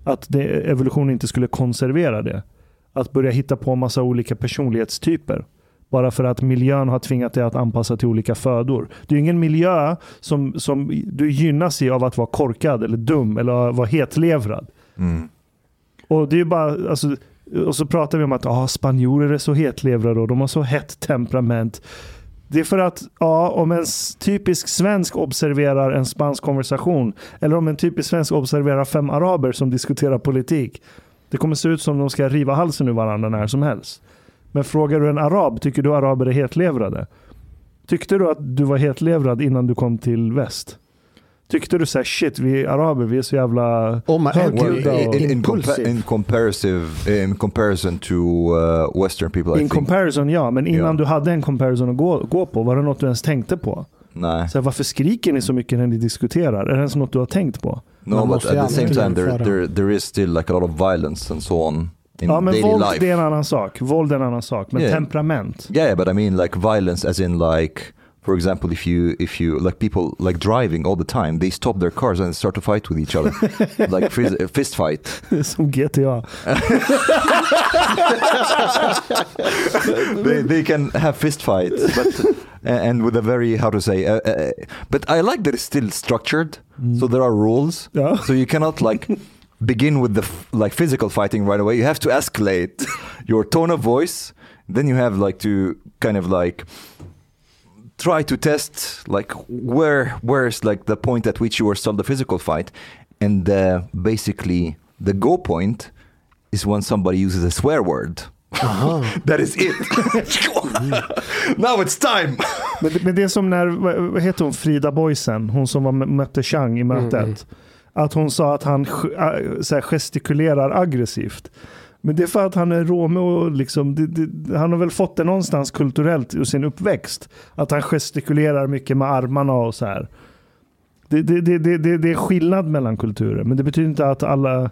att det, evolutionen inte skulle konservera det. Att börja hitta på massa olika personlighetstyper. Bara för att miljön har tvingat dig att anpassa till olika födor. Det är ingen miljö som, som du gynnas i av att vara korkad eller dum eller vara hetlevrad. Mm. Och det är bara, alltså, och så pratar vi om att ah, spanjorer är så hetlevrade och de har så hett temperament. Det är för att ja, om en typisk svensk observerar en spansk konversation eller om en typisk svensk observerar fem araber som diskuterar politik. Det kommer se ut som de ska riva halsen ur varandra när som helst. Men frågar du en arab, tycker du araber är hetlevrade? Tyckte du att du var hetlevrad innan du kom till väst? Tyckte du såhär shit, vi är araber, vi är så jävla Oh my- högljudda Well, in, in, in comparative, in comparison to uh, Western people, I In think. comparison ja, men innan Ja. du hade en comparison att gå, gå på, var det något du ens tänkte på? Nej. Så här, varför skriker ni så mycket när ni diskuterar? Är det ens något du har tänkt på? No, Man but at the same time, there, there, there is still like a lot of violence and so on in ja, men daily våld life. det är en annan sak. Våld är en annan sak. Men Yeah. temperament. Yeah, yeah, but I mean like violence as in like for example if you if you like people like driving all the time they stop their cars and start to fight with each other like fist, fist fight Som GTA. they, they can have fist fights but and with a very how to say uh, uh, but I like that it's still structured so there are rules Ja. so you cannot like begin with the f- like physical fighting right away. You have to escalate your tone of voice. Then you have like to kind of like try to test like where where's like the point at which you will start the physical fight. And uh, basically the go point is when somebody uses a swear word. That is it. Now it's time. Men, men det är som när, vad vad heter hon, Frida Boysen, hon som var, mötte Chang i mötet. Mm. Att hon sa att han äh, så här, gestikulerar aggressivt. Men det är för att han är rome. och liksom, det, det, han har väl fått det någonstans kulturellt ur sin uppväxt. Att han gestikulerar mycket med armarna och så här. Det, det, det, det, det, det är skillnad mellan kulturer, men det betyder inte att alla...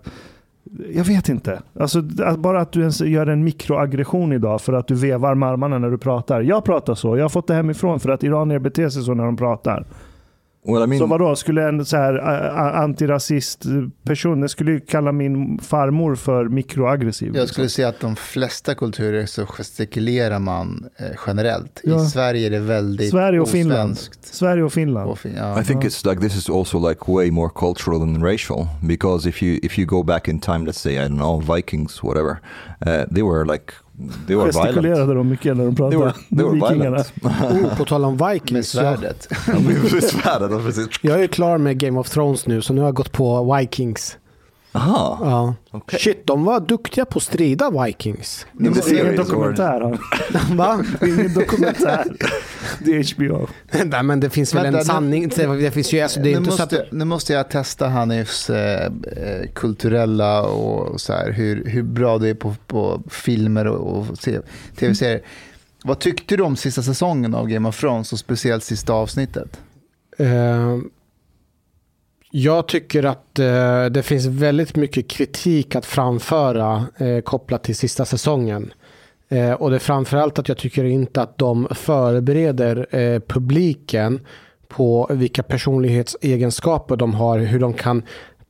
Jag vet inte. Alltså, att bara att du ens gör en mikroaggression idag för att du vevar med armarna när du pratar. Jag pratar så. Jag har fått det hemifrån för att iranier beter sig så när de pratar well I mean Så vadå, skulle en så här ä, ä, antirasist person, den skulle ju kalla min farmor för mikroaggressiv. Jag skulle säga att de flesta kulturer så gestikulerar man eh, generellt. Ja. I Sverige är det väldigt Sverige och Finland. osvenskt. Sverige och Finland. Och fin- ja. I think it's like this is also like way more cultural than racial because if you if you go back in time, let's say I don't know Vikings, whatever, uh, they were like they were violent. Gestikulerade de mycket när de They were pratade. they were Vikingarna. violent. Oh, på tal om Med Vikings. Jag, svärdet. Med svärdet, precis. jag är klar med Game of Thrones nu så nu har jag gått på Vikings. Aha. Ja. Okej. Shit, de var duktiga på att strida Vikings. Det är ingen or- dokumentär. Va? Det ingen dokumentär. Det är HBO. Nej, men det finns väl Vänta, en nu- sanning. Det finns ju, alltså, det är nu, inte så att... måste, nu måste jag testa Hanifs eh, eh, kulturella och så här, hur, hur bra du är på, på filmer och, och se- tv-serier. Vad tyckte du om sista säsongen av Game of Thrones och speciellt sista avsnittet? Eh, jag tycker att eh, det finns väldigt mycket kritik att framföra eh, kopplat till sista säsongen. Eh, och det är framförallt att jag tycker inte att de förbereder eh, publiken på vilka personlighetsegenskaper de har, hur de kan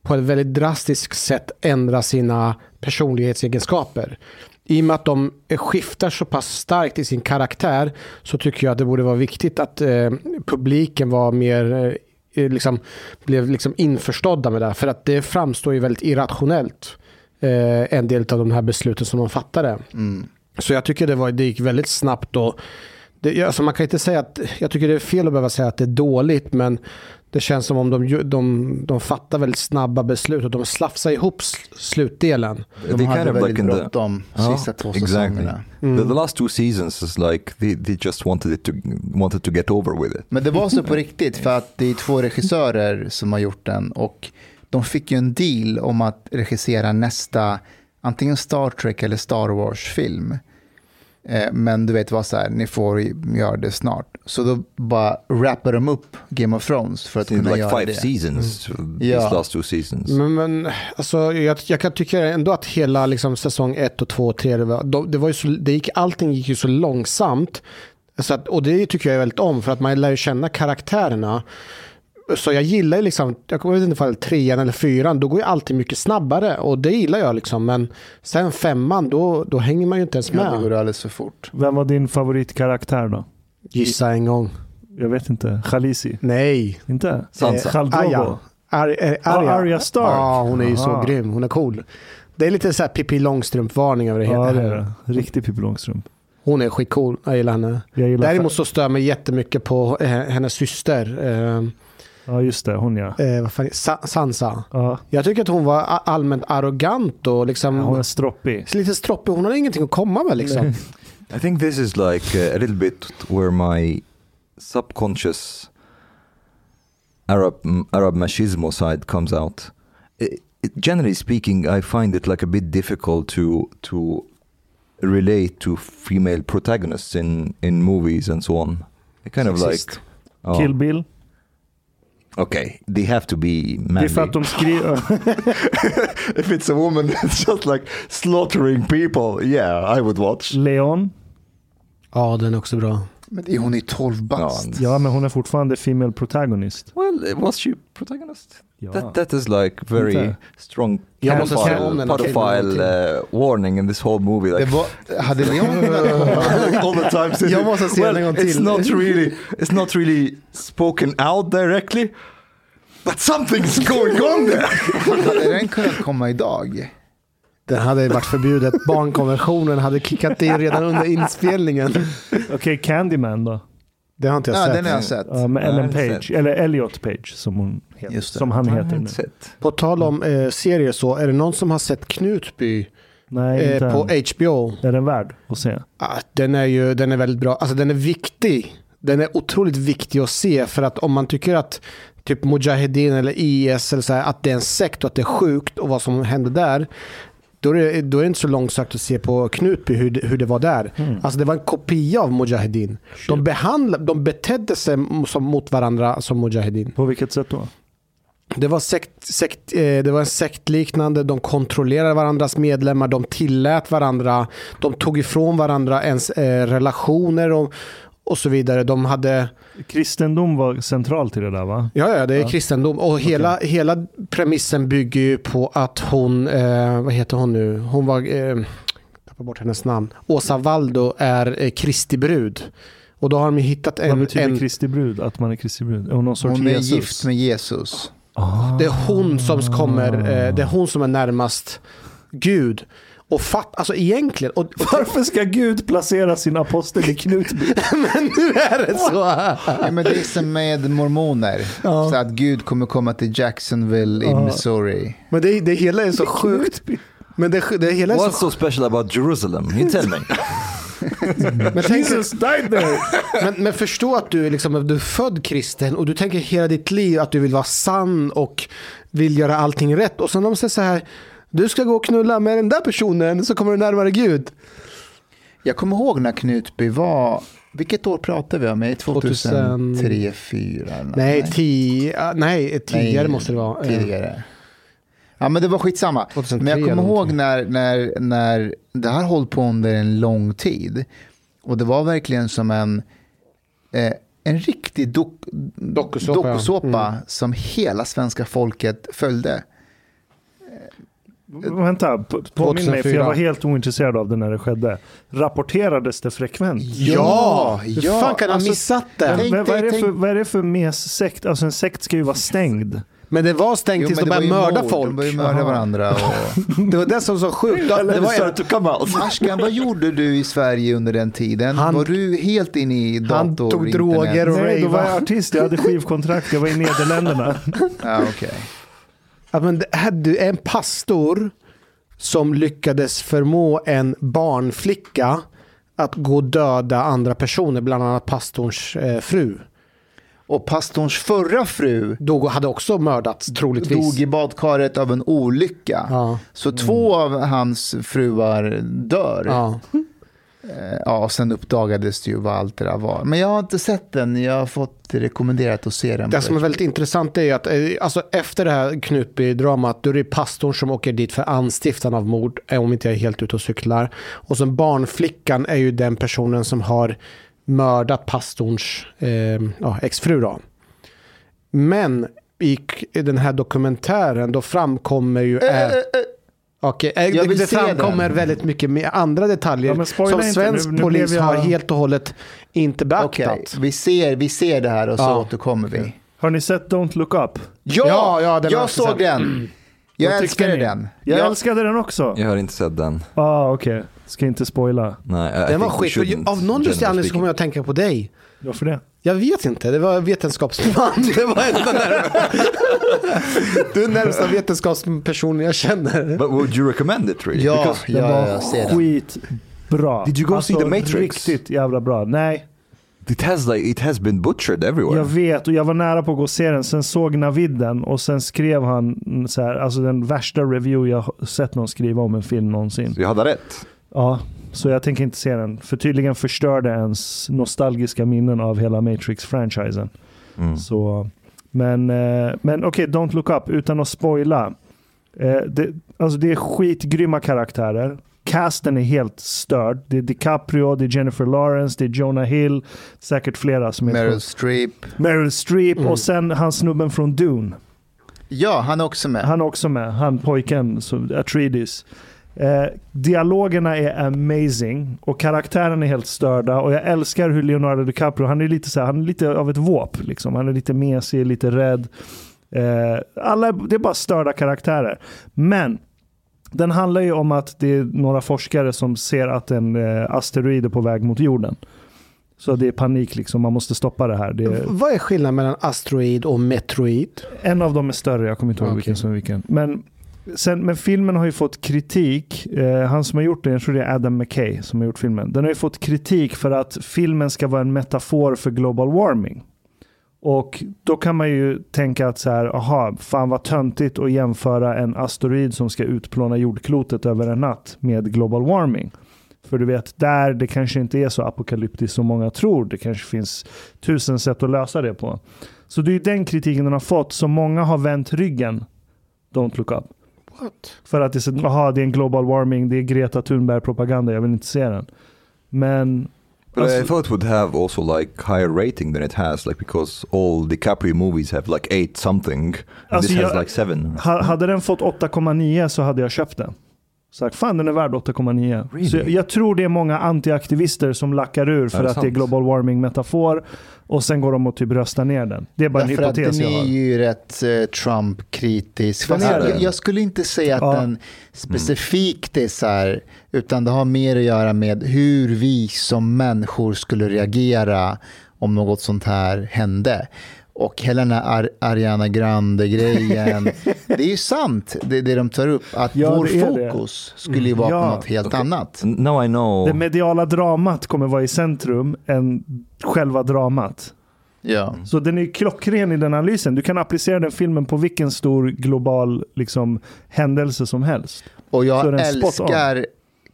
på ett väldigt drastiskt sätt ändra sina personlighetsegenskaper. I och med att de skiftar så pass starkt i sin karaktär så tycker jag att det borde vara viktigt att eh, publiken var mer eh, liksom, blev liksom införstådda med det. För att det framstår ju väldigt irrationellt. Eh, en del av de här besluten som de fattade. Mm. Så jag tycker det, var, det gick väldigt snabbt. Och det, alltså man kan inte säga att, jag tycker det är fel att behöva säga att det är dåligt, men det känns som om de, de, de fattar väldigt snabba beslut och de slafsar ihop slutdelen. De They hade kind of väldigt like the bråttom Ja, sista två exactly. säsongerna. the, the last two seasons is like they, they just wanted it to wanted to get over with it. Men det var så på riktigt för att det är två regissörer som har gjort den och de fick ju en deal om att regissera nästa antingen Star Trek eller Star Wars-film. Eh, Men du vet vad så här, ni får göra det snart. Så då bara rappar de upp Game of Thrones för att It's kunna like göra five det. seasons these Ja. last two seasons. Men, men alltså, jag, jag kan tycka ändå att hela liksom, säsong 1 och 2 och 3, det, var, de, det var ju så, det gick, allting gick ju så långsamt. Så att, och det tycker jag väldigt om, för att man lär ju känna karaktärerna. Så jag gillar ju liksom, jag vet inte om trean eller fyran, då går ju alltid mycket snabbare. Och det gillar jag liksom. Men sen femman, då, då hänger man ju inte ens Ja, det med. går alldeles för fort. Vem var din favoritkaraktär då? Gissa en gång. Jag vet inte. Khalisi? Nej. Inte? Sansa. Khal Drogo? Arya. Ar, eh, Ah, Arya. Arya Stark. Ja, hon är ju så Aha. grym. Hon är cool. Det är lite så här Pippi Långstrump-varning över det hela. Ja, det är det. Riktig Pippi Långstrump. Hon är skitcool. Jag gillar henne. Jag gillar Däremot så stör jag mig jättemycket på eh, hennes syster. Ja, just det. Hon ja. eh, vad fan, Sa- Sansa. ja. Jag tycker att hon var allmänt arrogant och liksom Hon är stroppig. lite stroppig. Hon hade ingenting att komma med liksom. I think this is like uh, a little bit where my subconscious Arab Arab machismo side comes out. It, it, generally speaking, I find it like a bit difficult to to relate to female protagonists in in movies and so on. It kind of Sexist. like oh, Kill Bill. Okay, they have to be Det manly. är för att de skriver... if it's a woman that's just like slaughtering people, yeah, I would watch. Leon. Ja, den är också bra. Men det är hon är 12 bast. Ja, Ja, men hon är fortfarande female protagonist. Well, was she protagonist? Ja. That that is like very Inte. strong Jag måste om den pedophile uh, warning in this whole movie. Det Like, var, hade komma? all the time. since Jag måste se well, den en gång It's till. not really, it's not really spoken out directly, but something's going on there. Hade den kunnat komma idag? Den hade varit förbjudet. Barnkonventionen hade kickat in redan under inspelningen. Okej, Candyman då? Det har inte jag Ja, sett. den har jag sett. Ja, med Ellen Page. sett. Eller Elliot Page som, hon heter, som han heter nu. It. På tal om eh, serier så, är det någon som har sett Knutby Nej, inte eh, på än. HBO? Är den värd att se? Ah, den är ju den är väldigt bra. Alltså den är viktig. Den är otroligt viktig att se för att om man tycker att typ Mujahedin eller IS eller så här, att det är en sekt och att det är sjukt och vad som hände där. Då är, det, då är det inte så långsökt att se på Knutby hur, hur det var där. Alltså det var en kopia av Mujahedin. De, behandlade, de betedde sig som, mot varandra som Mujahedin. På vilket sätt då? Det var, sekt, sekt, eh, det var en sektliknande, de kontrollerade varandras medlemmar, de tillät varandra, de tog ifrån varandra ens eh, relationer och, och så vidare. De hade, Kristendom var centralt i det där va? ja ja det är Ja. kristendom och hela, hela premissen bygger ju på att hon, eh, vad heter hon nu, hon var, eh, tappar bort hennes namn, Åsa Waldo är eh, Kristi brud. Och då har de ju hittat Vad en, betyder en Kristi brud? Att man är Kristi brud? Är hon någon sorts Hon är Jesus? gift med Jesus. Ah. Det är hon som kommer, eh, det är hon som är närmast Gud. Och fatt, alltså egentligen, och Varför ska Gud placera sin apostel i Knutby? men nu är det så. Ja, men det är som med mormoner. Ja. Så att Gud kommer komma till Jacksonville i Ja. Missouri. Men det, det hela är så sjukt. Men det, det hela är What's så so special about Jerusalem? You tell me. men, tänk, Jesus died there! men, men förstå att du, är liksom, du är född kristen och du tänker hela ditt liv att du vill vara sann och vill göra allting rätt. Och sen de säger så här, du ska gå och knulla med den där personen så kommer du närmare Gud. Jag kommer ihåg när Knutby var, vilket år pratar vi om? Är det 2003, 2004? Nej, tio, ah, nej tidigare Nej, måste det vara. Tidigare. Ja, men det var skitsamma. 2003 Men jag kommer ihåg när, när, när det här hållit på under en lång tid. Och det var verkligen som en, eh, en riktig dok, Dokusåpa, ja. dokusåpa Mm. som hela svenska folket följde. Vänta, påminn mig för 2004. jag var helt ointresserad av det när det skedde. Rapporterades det frekvent? Ja, Hur ja, fan kan han alltså, missat det? tänk Men vad, är det för, vad är det för mes-sekt? Alltså en sekt ska ju vara stängd. Men det var stängt Jo, tills de började mörda mord, folk. De började mörda Aha. varandra. Och... Det var det som var så sjukt. Det var en. Ashkan, vad gjorde du i Sverige under den tiden? Han- var du helt inne i dator han tog droger och Nej, då var jag artist. Jag hade skivkontrakt. Jag var i Nederländerna. Ja, okej. Men det hade en pastor som lyckades förmå en barnflicka att gå och döda andra personer, bland annat pastorns eh, fru. Och pastorns förra fru Dog hade också mördats troligtvis. dog i badkaret av en olycka. Ja. Så två av hans fruar dör. Ja. Eh, Ja, och sen uppdagades det ju vad allt det där var. Men jag har inte sett den. Jag har fått rekommenderat att se den. Det som är väldigt intressant är ju att eh, alltså, efter det här Knutby-dramat då är det pastorn som åker dit för anstiftan av mord, eh, om inte jag är helt ute och cyklar. Och sen barnflickan är ju den personen som har mördat pastorns eh, ja, exfru. Då. Men i den här dokumentären då framkommer ju... Eh, Äh, eh, Okej, eh, Jag det, vill det framkommer den. väldigt mycket med andra detaljer Ja, som svensk Nu- nu polis jag- har helt och hållet inte beaktat. Okej, vi, ser, vi ser det här och så Ja. återkommer vi. Har ni sett Don't Look Up? Ja, Ja, ja, jag jag såg sett. den. Jag Vad tyckte älskade den. Jag Jag- älskade den också. Jag har inte sett den. Ah, okej. Ska inte spoila. Nej, I Den var skit. Och Av någon lustig anledning så kommer jag att tänka på dig. Varför det? Jag vet inte, det var vetenskapsman. Det var enda närmsta. Du är närmsta vetenskapspersonen jag känner. But would you recommend it really? Ja, Because Den ja, var jag ser den. skitbra. Did you go see The Matrix? Riktigt jävla bra. Nej, It has like it has been butchered everywhere. Jag vet och jag var nära på att gå och se den. Sen såg Navid den och sen skrev han så här, alltså den värsta review jag har sett någon skriva om en film någonsin. Så jag hade rätt. Ja, så jag tänker inte se den. För tydligen förstörde ens nostalgiska minnen av hela Matrix-franchisen. Mm. Så, men eh, men okej, Don't Look Up, utan att spoila. Eh, det, alltså det är skitgrymma karaktärer. Casten är helt störd. Det är DiCaprio, det är Jennifer Lawrence, det är Jonah Hill, säkert flera som är Meryl Streep. Meryl Streep Mm. och sen han snubben från Dune. Ja, han är också med. Han är också med, han pojken, så, Atreides. Eh, dialogerna är amazing och karaktärerna är helt störda och jag älskar hur Leonardo DiCaprio, han är lite, så här, han är lite av ett våp. Liksom. Han är lite mesig, lite rädd. Eh, alla, det är bara störda karaktärer. Men den handlar ju om att det är några forskare som ser att en eh, asteroid är på väg mot jorden. Så det är panik, liksom. man måste stoppa det här. Det är, Vad är skillnaden mellan asteroid och metroid? en av dem är större, jag kommer inte ihåg Okej. vilken som är vilken. Men, sen, men filmen har ju fått kritik. Eh, han som har gjort den, jag tror det är Adam McKay som har gjort filmen. Den har ju fått kritik för att filmen ska vara en metafor för global warming. Och då kan man ju tänka att så här, aha, fan vad töntigt att jämföra en asteroid som ska utplåna jordklotet över en natt med global warming. För du vet, där det kanske inte är så apokalyptiskt som många tror. Det kanske finns tusen sätt att lösa det på. Så det är ju den kritiken den har fått, så många har vänt ryggen. Don't look up. What? För att det är, så, aha, det är en global warming, det är Greta Thunberg-propaganda, jag vill inte se den. Men... But I alltså- thought it would have also like higher rating than it has, like because all DiCaprio movies have like eight something. And Alltså, this has jag- like seven. Ha, hade den fått 8,9 så hade jag köpt den. Sagt, fan den är värd 8,9. Really? Så jag, jag tror det är många antiaktivister som lackar ur för Är det att det är sant? global warming metafor och sen går de och typ röstar ner den. Det är bara en Därför att hypotes den jag är har. ju rätt eh, Trump-kritisk. Den är jag, jag skulle inte säga att Ja. den specifikt är så här, utan det har mer att göra med hur vi som människor skulle reagera om något sånt här hände. Och hela den här Ar- Ariana Grande-grejen, det är ju sant det, det de tar upp, att Ja, vår är det. fokus skulle ju vara Ja. på något helt Okej. annat. Now I know. Det mediala dramat kommer vara i centrum än själva dramat. Ja. Så den är klockren i den analysen. Du kan applicera den filmen på vilken stor global liksom, händelse som helst. Och jag älskar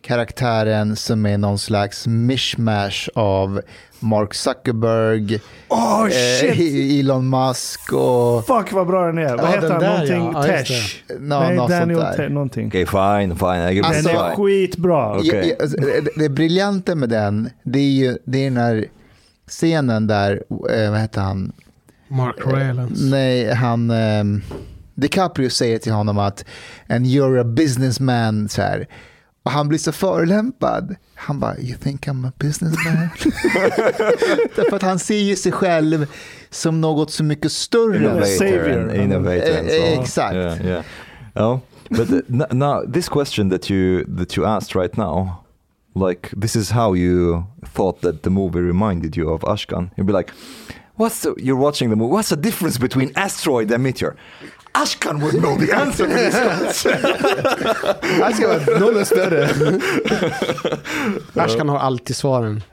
karaktären som är någon slags mishmash av Mark Zuckerberg, Oh eh, Elon Musk och Fuck vad bra den är. Vad Ja, heter han? där, Någonting ja. Ja, just Tesh. nå- Nej, något sånt Daniel där. Te- någonting. Okay, fine, fine. Alltså, Den är skitbra. Okej. Ja, ja, alltså, det, det briljanta med den, det är ju det är den här scenen där, eh, vad heter han? Mark Rylance. Nej, han... Eh, DiCaprio säger till honom att and you're a businessman, så här. Och han blir så förolämpad. Han bara, you think I'm a businessman? Därför att han ser ju sig själv som något så mycket större. Innovator. Innovator and so Eh, on. exakt. Yeah, yeah. Oh, but n- now this question that you that you asked right now, like this is how you thought that the movie reminded you of Ashkan. You'd be like, "What's the, you're watching the movie? What's the difference between asteroid and meteor?" Ashkan would know the answer to this ska vara noll större. Ashkan har alltid svaren.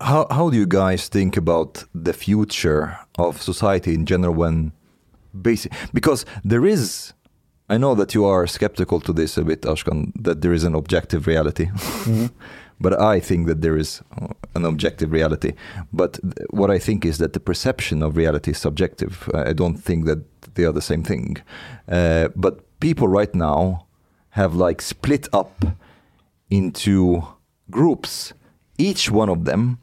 How how do you guys think about the future of society in general when basic because there is I know that you are skeptical to this a bit Ashkan that there is an objective reality. But I think that there is uh, an objective reality. But what I think is that the perception of reality is subjective. I don't think that they are the same thing. Uh, but people right now have like split up into groups. Each one of them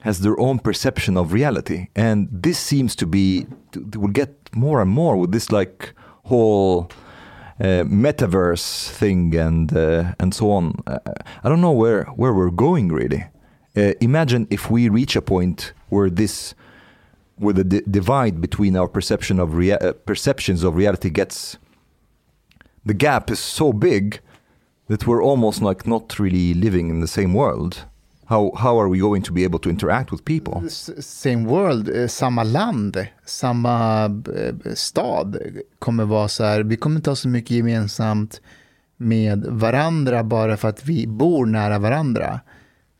has their own perception of reality, and this seems to be will get more and more with this like whole uh, metaverse thing and uh, and so on. Uh, I don't know where where we're going really. Uh, imagine if we reach a point where this where the di- divide between our perception of uh, perceptions of reality gets the gap is so big that we're almost like not really living in the same world. How how are we going to be able to interact with people? Same world, eh, samma land, samma eh, stad kommer vara så här, vi kommer inte ha så mycket gemensamt med varandra bara för att vi bor nära varandra.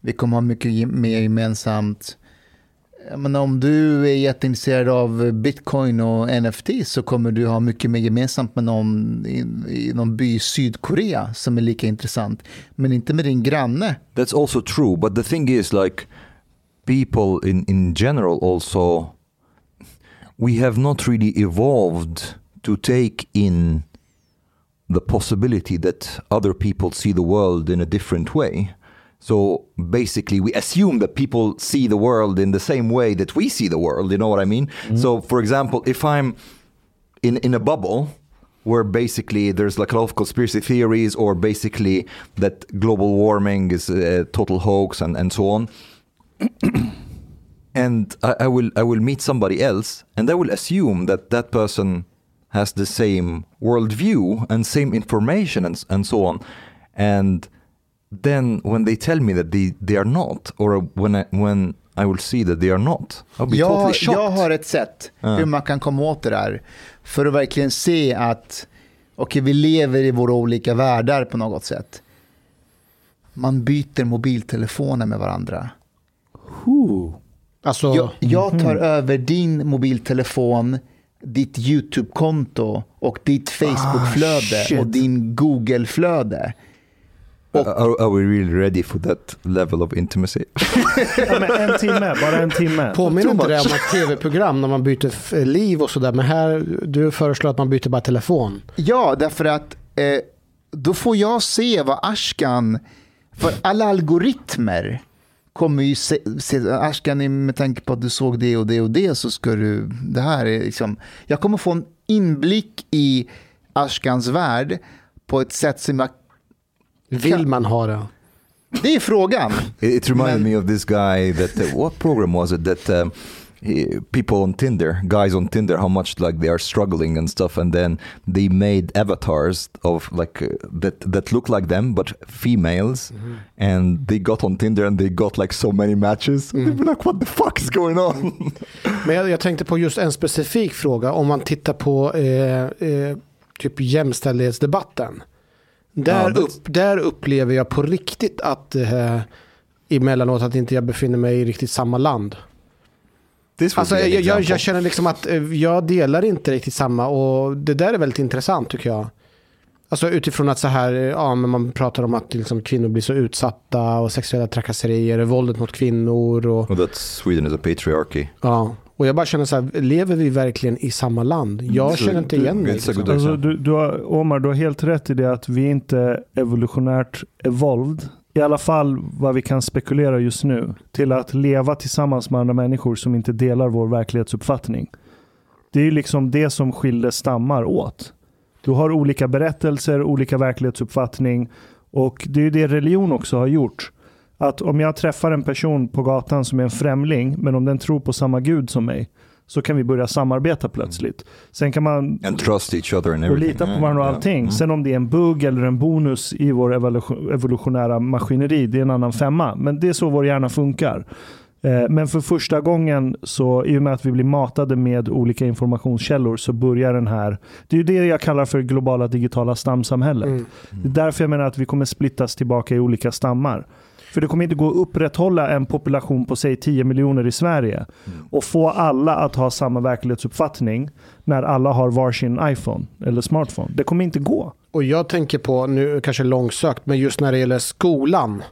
Vi kommer ha mycket mer gemensamt men om du är jätteintresserad av bitcoin och NFT så kommer du ha mycket mer gemensamt med någon i, i någon by i Sydkorea som är lika intressant. Men inte med din granne. That's also true, but the thing is, like, people in, in general also, we have not really evolved to take in the possibility that other people see the world in a different way. So basically, we assume that people see the world in the same way that we see the world. You know what I mean? Mm-hmm. So, for example, if I'm in in a bubble where basically there's like a lot of conspiracy theories or basically that global warming is a total hoax and, and so on and I, I will i will meet somebody else and i will assume that that person has the same worldview and same information and, and so on and then when they tell me that they, they are not or when I, when I will see that they are not I'll be totally Jag, shocked jag har ett sätt Ja. hur man kan komma åt det där. För att verkligen se att okej, vi lever i våra olika världar på något sätt. Man byter mobiltelefoner med varandra. Ooh. Alltså, Jag, jag tar över din mobiltelefon, ditt YouTube-konto och ditt Facebook-flöde shit. och din Google-flöde. Och- are, are we really ready for that level of intimacy Ja, men en timme, bara en timme. Påminner inte det om ett tv-program när man byter liv och sådär? Men här, du föreslår att man byter bara telefon. Ja, därför att eh, då får jag se vad Ashkan, för alla algoritmer kommer ju se, se Ashkan med tanke på att du såg det och det och det så ska du, det här är liksom, jag kommer få en inblick i Ashkans värld på ett sätt som jag, Vill man ha det? det är frågan. It, reminded Men- me of this guy that uh, what program was it that um, people on Tinder, guys on Tinder, how much like they are struggling and stuff, and then they made avatars of like uh, that that look like them but females, and they got on Tinder and they got like so many matches. They were like, what the fuck is going on? Men jag, jag tänkte på just en specifik fråga. Om man tittar på eh, eh, typ jämställdhetsdebatten. Där, Ja, upp, där upplever jag på riktigt att eh, emellanåt att inte jag befinner mig i riktigt samma land. Alltså, jag, jag, jag känner liksom att eh, jag delar inte riktigt samma och det där är väldigt intressant tycker jag. Alltså utifrån att så här, eh, ja men man pratar om att liksom kvinnor blir så utsatta och sexuella trakasserier, våldet mot kvinnor och Well, that Sweden is a patriarchy. ja. Och jag bara känner så här, lever vi verkligen i samma land? Jag Så känner inte igen mig. Liksom. Alltså, du, du har, Omar, du har helt rätt i det att vi inte är evolutionärt evolved. I alla fall vad vi kan spekulera just nu. Till att leva tillsammans med andra människor som inte delar vår verklighetsuppfattning. Det är ju liksom det som skiljer stammar åt. Du har olika berättelser, olika verklighetsuppfattning. Och det är ju det religion också har gjort. Att om jag träffar en person på gatan som är en främling, men om den tror på samma gud som mig, så kan vi börja samarbeta plötsligt. Sen kan man And trust each other and och everything. lita på Yeah, varandra och yeah. allting. Mm. Sen om det är en bugg eller en bonus i vår evolution- evolutionära maskineri, det är en annan femma. Men det är så vår hjärna funkar. Eh, Men för första gången, så i och med att vi blir matade med olika informationskällor, så börjar den här... Det är ju det jag kallar för globala digitala stamsamhället. Mm. Det är därför jag menar att vi kommer splittas tillbaka i olika stammar. För det kommer inte gå att upprätthålla en population på säg 10 miljoner i Sverige och få alla att ha samma verklighetsuppfattning när alla har varsin iPhone eller smartphone. Det kommer inte gå. Och jag tänker på, nu kanske långsökt, men just när det gäller skolan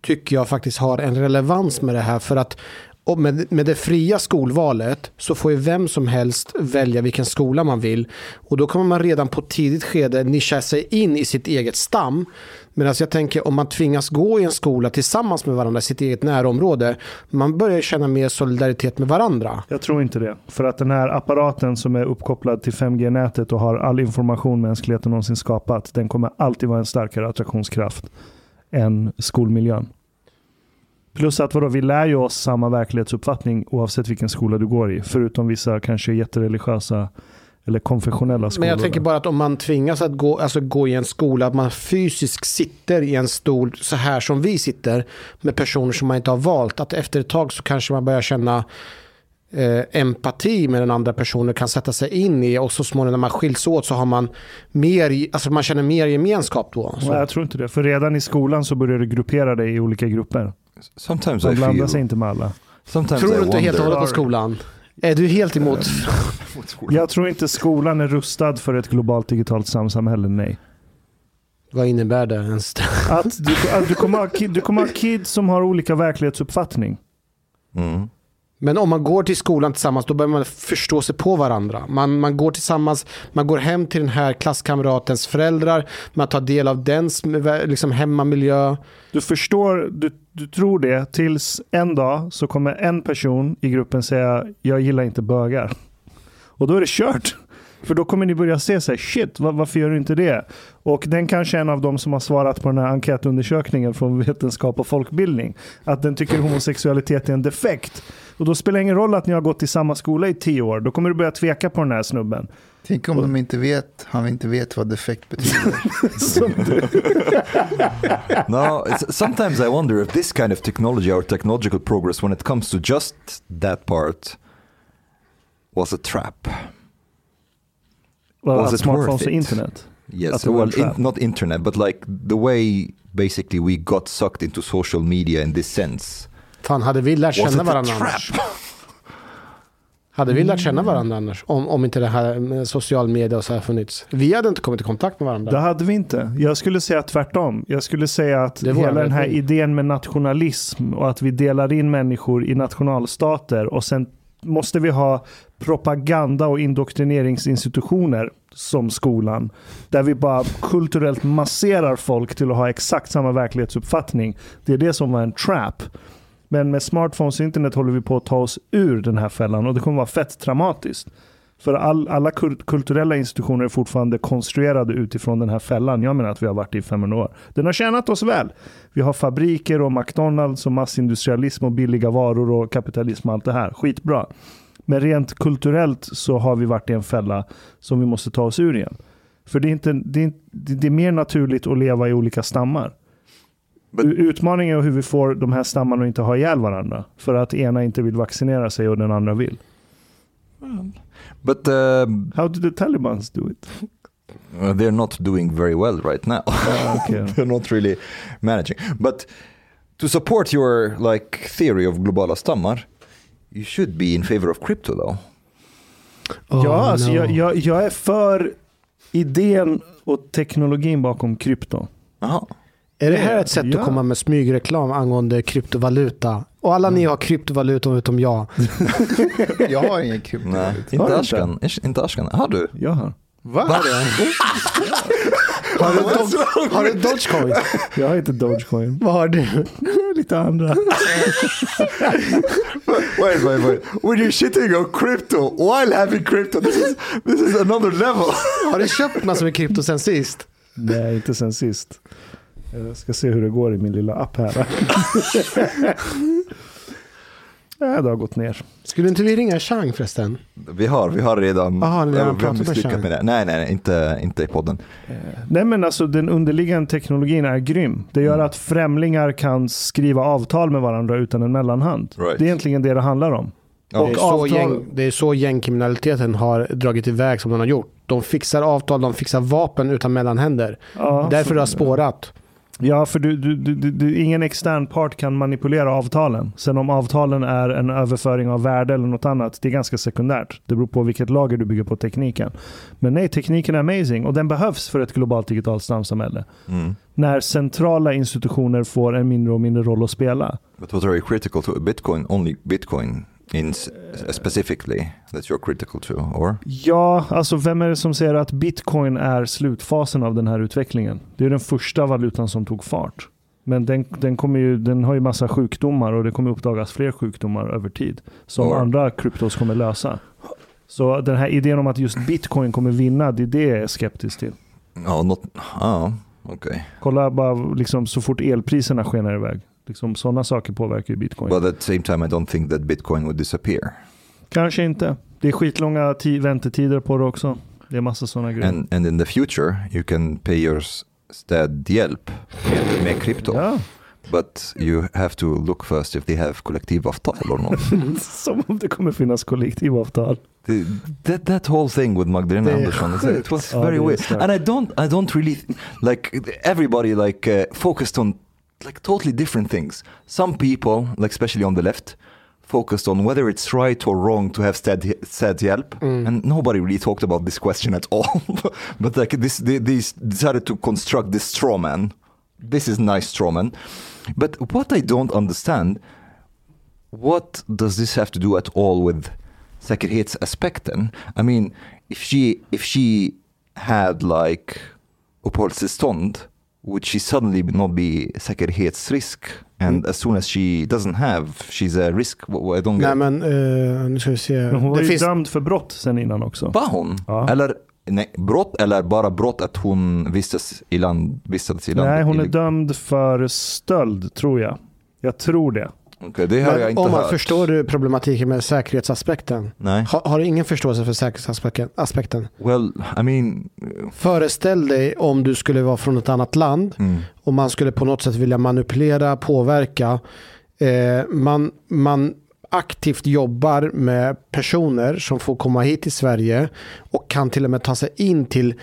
tycker jag faktiskt har en relevans med det här. För att och med, med det fria skolvalet så får ju vem som helst välja vilken skola man vill. Och då kommer man redan på tidigt skede nischa sig in i sitt eget stam. Medan jag tänker om man tvingas gå i en skola tillsammans med varandra i sitt eget närområde. Man börjar känna mer solidaritet med varandra. Jag tror inte det. För att den här apparaten som är uppkopplad till 5G-nätet och har all information mänskligheten någonsin skapat, den kommer alltid vara en starkare attraktionskraft än skolmiljön. Plus att vadå, vi lär ju oss samma verklighetsuppfattning oavsett vilken skola du går i. Förutom vissa kanske jättereligiösa eller konfessionella skolor. Men jag tänker bara att om man tvingas att gå, alltså gå i en skola, att man fysiskt sitter i en stol så här som vi sitter med personer som man inte har valt, att efter ett tag så kanske man börjar känna eh, empati med den andra personen, kan sätta sig in i och så småningom när man skiljs åt så har man mer, alltså man känner mer gemenskap då. Så. Jag tror inte det. För redan i skolan så börjar du gruppera dig i olika grupper. Sometimes Man I blandar feel... sig inte med alla. Sometimes Tror I du inte helt och hållet på skolan? Är du helt emot? Jag tror inte skolan är rustad för ett globalt digitalt samhälle, nej. Vad innebär det ens? Att du, att du, kommer ha, kid- du kommer ha kids som har olika verklighetsuppfattning. Mm. Men om man går till skolan tillsammans då börjar man förstå sig på varandra. Man, man går tillsammans, man går hem till den här klasskamratens föräldrar, man tar del av dens liksom, hemmamiljö. Du förstår, du, du tror det tills en dag så kommer en person i gruppen säga jag gillar inte bögar. Och då är det kört. För då kommer ni börja se sig, shit, var, varför gör du inte det? Och den kanske är en av de som har svarat på den här enkätundersökningen från Vetenskap och folkbildning. Att den tycker homosexualitet är en defekt. Och då spelar det ingen roll att ni har gått i samma skola i tio år. Då kommer du börja tveka på den här snubben. Tänk om de inte vet, han inte vet vad defekt betyder. No, sometimes I wonder if this kind of technology or technological progress, when it comes to just that part, was a trap. Well, Was it smartphones worth och it? internet. Yes, well, in, not internet, but like the way basically we got sucked into social media in this sense. Fan, hade vi lärt känna varandra annars? Hade vi lärt känna varandra annars? Om, om inte det här med social media och så här funnits. Vi hade inte kommit i kontakt med varandra. Det hade vi inte. Jag skulle säga tvärtom. Jag skulle säga att hela den här idén med nationalism och att vi delar in människor i nationalstater och sen måste vi ha propaganda och indoktrineringsinstitutioner som skolan. Där vi bara kulturellt masserar folk till att ha exakt samma verklighetsuppfattning. Det är det som var en trap. Men med smartphones och internet håller vi på att ta oss ur den här fällan och det kommer vara fett traumatiskt. För all, alla kulturella institutioner är fortfarande konstruerade utifrån den här fällan. Jag menar att vi har varit i 500 år. Den har tjänat oss väl. Vi har fabriker och McDonalds och massindustrialism och billiga varor och kapitalism och allt det här. Skitbra. Men rent kulturellt så har vi varit i en fälla som vi måste ta oss ur igen. För det är, inte, det är, det är mer naturligt att leva i olika stammar. But- Utmaningen är hur vi får de här stammarna att inte ha ihjäl varandra. För att ena inte vill vaccinera sig och den andra vill. But um, How did the Talibans do it? uh, they're not doing very well right now. okay. they're not really managing. But to support your like theory of globala stammar, you should be in favor of crypto though. Oh, ja, alltså no. jag, jag, jag är för idén och teknologin bakom krypto. Aha. Är det här ett sätt Ja. att komma med smygreklam angående kryptovaluta? Och alla ni har kryptovaluta utom jag. Jag har ingen krypto. Nej, Har inte Ashkan. Inte Ashkan. Har du? Jag har. Va? Har du, har du Dogecoin? Jag har inte Dogecoin. Vad har du? Lite andra. Wait, wait, wait. When you're shitting on crypto while having crypto, this is, this is another level. Har du köpt massor med krypto sen sist? Nej, inte sen sist. Jag ska se hur det går i min lilla app här. Nej, det har gått ner. Skulle inte vi ringa Chang förresten? Vi har, vi har redan, Aha, ni har ja, vi har pratat med misslyckats Chang. med det. Nej, nej, nej inte, inte i podden. Nej men alltså den underliggande teknologin är grym. Det gör Mm. att främlingar kan skriva avtal med varandra utan en mellanhand. Right. Det är egentligen det det handlar om. Ja. Det är, så avtal- gäng, det är så gängkriminaliteten har dragit iväg som den har gjort. De fixar avtal, de fixar vapen utan mellanhänder. Ja, Därför för- det har spårat. Ja, för du, du, du, ingen extern part kan manipulera avtalen. Sen om avtalen är en överföring av värde eller något annat, det är ganska sekundärt. Det beror på vilket lager du bygger på tekniken. Men nej, tekniken är amazing och den behövs för ett globalt digitalt stamsamhälle. Mm. När centrala institutioner får en mindre och mindre roll att spela. But what's very critical to Bitcoin, only Bitcoin in specifically that you're critical to, or? Ja, alltså vem är det som säger att bitcoin är slutfasen av den här utvecklingen? Det är den första valutan som tog fart. Men den, den, kommer ju, den har ju massa sjukdomar och det kommer uppdagas fler sjukdomar över tid. Som Ja. andra kryptos kommer lösa. Så den här idén om att just bitcoin kommer vinna, det är det jag är skeptisk till. Ja, not, ah, okej. Kolla bara liksom, så fort elpriserna skenar iväg. Liksom, sådana saker påverkar ju bitcoin. But at the same time I don't think that Bitcoin would disappear. Kanske inte. Det är skitlånga ti- väntetider på det också. Det är massa sådana grejer. And, and in the future you can pay your städhjälp med, med krypto. Ja, But you have to look first if they have kollektivavtal or not. som om det kommer finnas kollektivavtal. The, that, that whole thing with Magdalena Andersson, it- was Ja, very det är weird. And I don't, I don't really, like everybody like uh, focused on like totally different things. Some people, like especially on the left, focused on whether it's right or wrong to have said said help, mm. and nobody really talked about this question at all. but like this, they, they decided to construct this straw man. This is nice straw man. But what I don't understand, what does this have to do at all with säkerhetsaspekten? I mean, if she if she had like uppehållstillstånd, would she suddenly not be säkerhetsrisk? And as soon as she doesn't have, she's a risk. I don't Nej get. men eh, nu ska vi se. Men hon var Det ju finns, dömd för brott sen innan också. Var hon? Ja. Eller nej, brott eller bara brott att hon vistas i land, vistades i landet? Nej, hon är dömd för stöld tror jag. Jag tror det. Okej, det har jag inte om man hört. förstår du problematiken med säkerhetsaspekten? Nej. Har, har du ingen förståelse för säkerhetsaspekten? aspekten? Well, I mean... Föreställ dig om du skulle vara från ett annat land Mm. och man skulle på något sätt vilja manipulera, påverka. Eh, man, man aktivt jobbar med personer som får komma hit till Sverige och kan till och med ta sig in till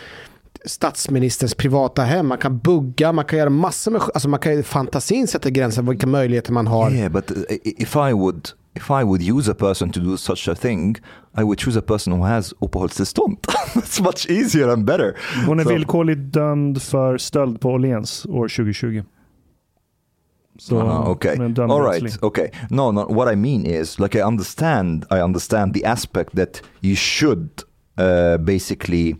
statsministerns privata hem. Man kan bugga, man kan göra massor med... Alltså man kan, fantasin sätter gränser vilka möjligheter man har. Yeah, but uh, if I would if I would use a person to do such a thing, I would choose a person who has uppehållstillstånd. That's much easier and better. Hon är Så- villkorligt dömd för stöld på Åhléns år 2020. Så Ah, okay. All right. Okay. No, no. What I mean is, like, I understand. I understand the aspect that you should uh, basically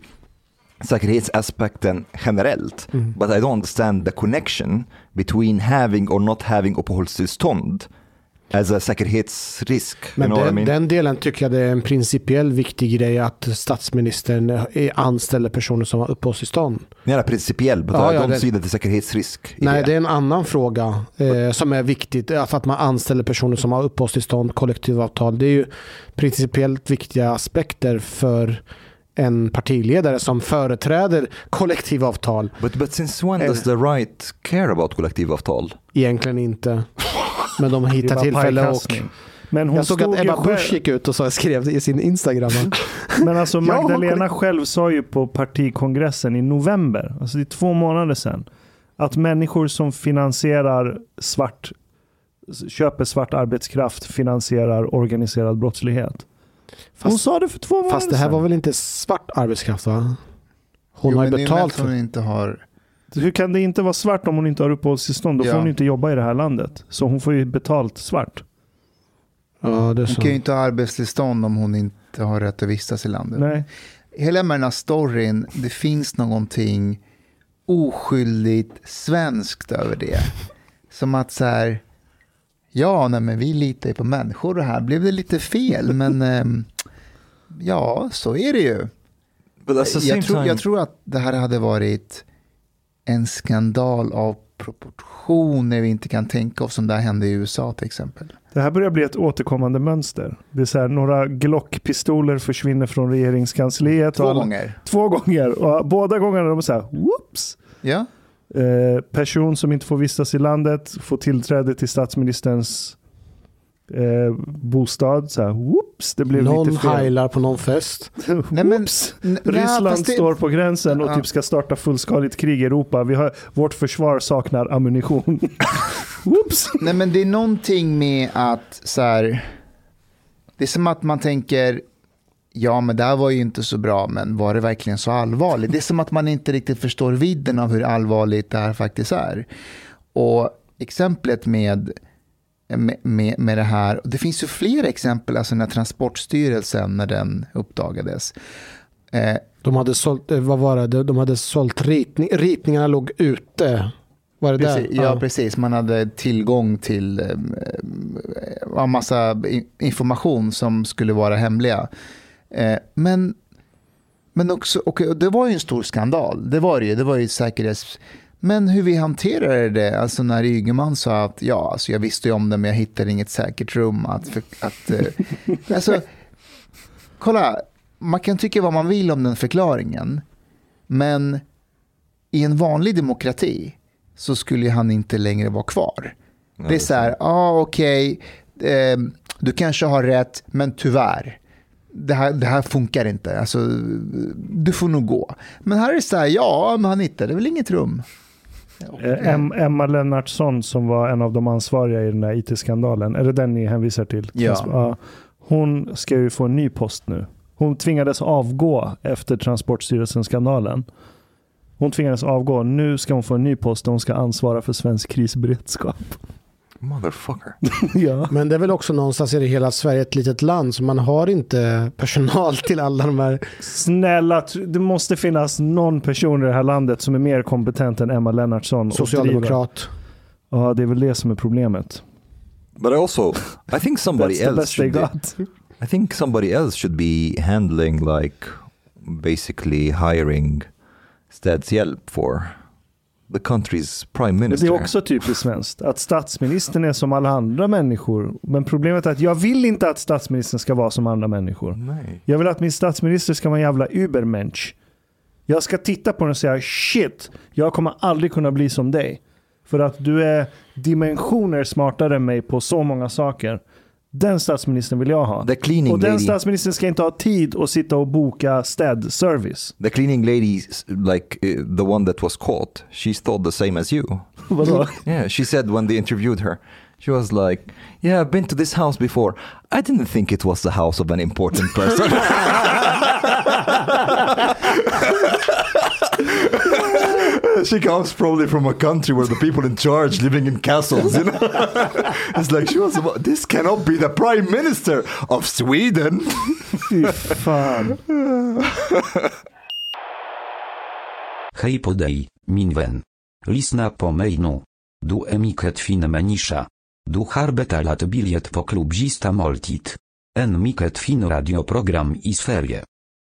säkerhetsaspekten generellt. Mm. But I don't understand the connection between having or not having uppehållstillstånd as a säkerhetsrisk. Men den, I mean? den delen tycker jag det är en principiell viktig grej att statsministern anställer personer som har uppehållstillstånd. Yeah, principiell, but Ja, I ja, don't den- see that säkerhetsrisk. Nej, det är en annan fråga eh, som är viktigt. Alltså att man anställer personer som har uppehållstillstånd, kollektivavtal. Det är ju principiellt viktiga aspekter för en partiledare som företräder kollektivavtal. But, but since when Eh. does the right care about kollektivavtal? Egentligen inte. Men de Det hittar tillfälle och... Men hon Jag såg att Ebba Busch gick ut och så skrev i sin Instagram. Men alltså Magdalena själv sa ju på partikongressen i november, alltså det är två månader sedan, att människor som finansierar svart, köper svart arbetskraft finansierar organiserad brottslighet. Hon Fast, sa det för två månader fast det här sedan. var väl inte svart arbetskraft va? Hon Jo, har ju men det är betalt för hon inte har... Hur kan det inte vara svart om hon inte har uppehållstillstånd? Då får Ja. hon inte jobba i det här landet. Så hon får ju betalt svart. Ja, det är Hon så. kan ju inte ha arbetstillstånd om hon inte har rätt att vistas i landet. Nej. Hela med den här storyn, det finns någonting oskyldigt svenskt över det. Som att så här, ja, nej, men vi litar ju på människor och här blev det lite fel, men ehm, ja, så är det ju. Same Jag tror, jag tror att det här hade varit en skandal av proportioner vi inte kan tänka oss som det här hände i USA till exempel. Det här börjar bli ett återkommande mönster. Det är så här, några Glock-pistoler försvinner från regeringskansliet. Två och alla- gånger. Två gånger. Och båda gångerna är de så här, whoops. Ja, Eh, person som inte får vistas i landet får tillträde till statsministerns eh, bostad. Så här, whoops, det blev Någon lite fel. heilar på någon fest. Nej, men- nej, Ryssland fast det- står på gränsen och Ja. typ ska starta fullskaligt krig i Europa. Vi har, vårt försvar saknar ammunition. Whoops. Nej men det är någonting med att så här, det är som att man tänker, ja men det här var ju inte så bra, men var det verkligen så allvarligt? Det är som att man inte riktigt förstår vidden av hur allvarligt det här faktiskt är. Och exemplet med, med, med, det här, och det finns ju fler exempel, alltså när Transportstyrelsen, när den uppdagades. Eh, De hade sålt, eh, vad var det? De hade sålt ritning, ritningarna låg ute. Var det Precis, där? ja, precis. Man hade tillgång till eh, en massa information som skulle vara hemliga. Eh, men, men också, och det var ju en stor skandal. Det var det ju. Det var ju säkerhets... Men hur vi hanterade det, alltså när Ygeman sa att ja, alltså jag visste ju om det men jag hittade inget säkert rum. Att, för, att, eh, alltså, kolla, man kan tycka vad man vill om den förklaringen. Men i en vanlig demokrati så skulle han inte längre vara kvar. det är så här, ja ah, okej, eh, du kanske har rätt, men tyvärr. Det här, det här funkar inte, alltså, du får nog gå. Men här är det så här, ja, men han hittade väl inget rum. Eh, Em, Emma Lennartsson som var en av de ansvariga i den där IT-skandalen. Är det den ni hänvisar till? Ja. Hon ska ju få en ny post nu. Hon tvingades avgå efter Transportstyrelsen-skandalen. Hon tvingades avgå. Nu ska hon få en ny post och hon ska ansvara för svensk krisberedskap. Motherfucker. ja. Men det är väl också någonstans i det hela Sverige ett litet land så man har inte personal till alla de här. Snälla, det måste finnas någon person i det här landet som är mer kompetent än Emma Lennartsson. Socialdemokrat. Ja, det är väl det som är problemet. But I also, I think somebody That's the else best they should be, got. I think somebody else should be handling like basically hiring städshjälp for the country's prime Men det minister. är också typiskt svenskt. Att statsministern är som alla andra människor. Men problemet är att jag vill inte att statsministern ska vara som andra människor. Nej. Jag vill att min statsminister ska vara en jävla übermensch. Jag ska titta på den och säga shit, jag kommer aldrig kunna bli som dig. För att du är dimensioner smartare än mig på så många saker. Den statsministern vill jag ha. The cleaning Och den lady. statsministern ska inte ha tid att sitta och boka städservice. The cleaning lady, like uh, the one that was caught, she thought the same as you. Vadå? Yeah, she said when they interviewed her, she was like, "Yeah, I've been to this house before. I didn't think it was the house of an important person." she comes probably from a country where the people in charge living in castles, you know. it's like she was. about- This cannot be the prime minister of Sweden. Fy fan. Hej podej, minwen. Lisna po mainu. Du emiket fin menisza. Du harbeta lat biliet po klubzista moltit. En miket fin radioprogram i sferie.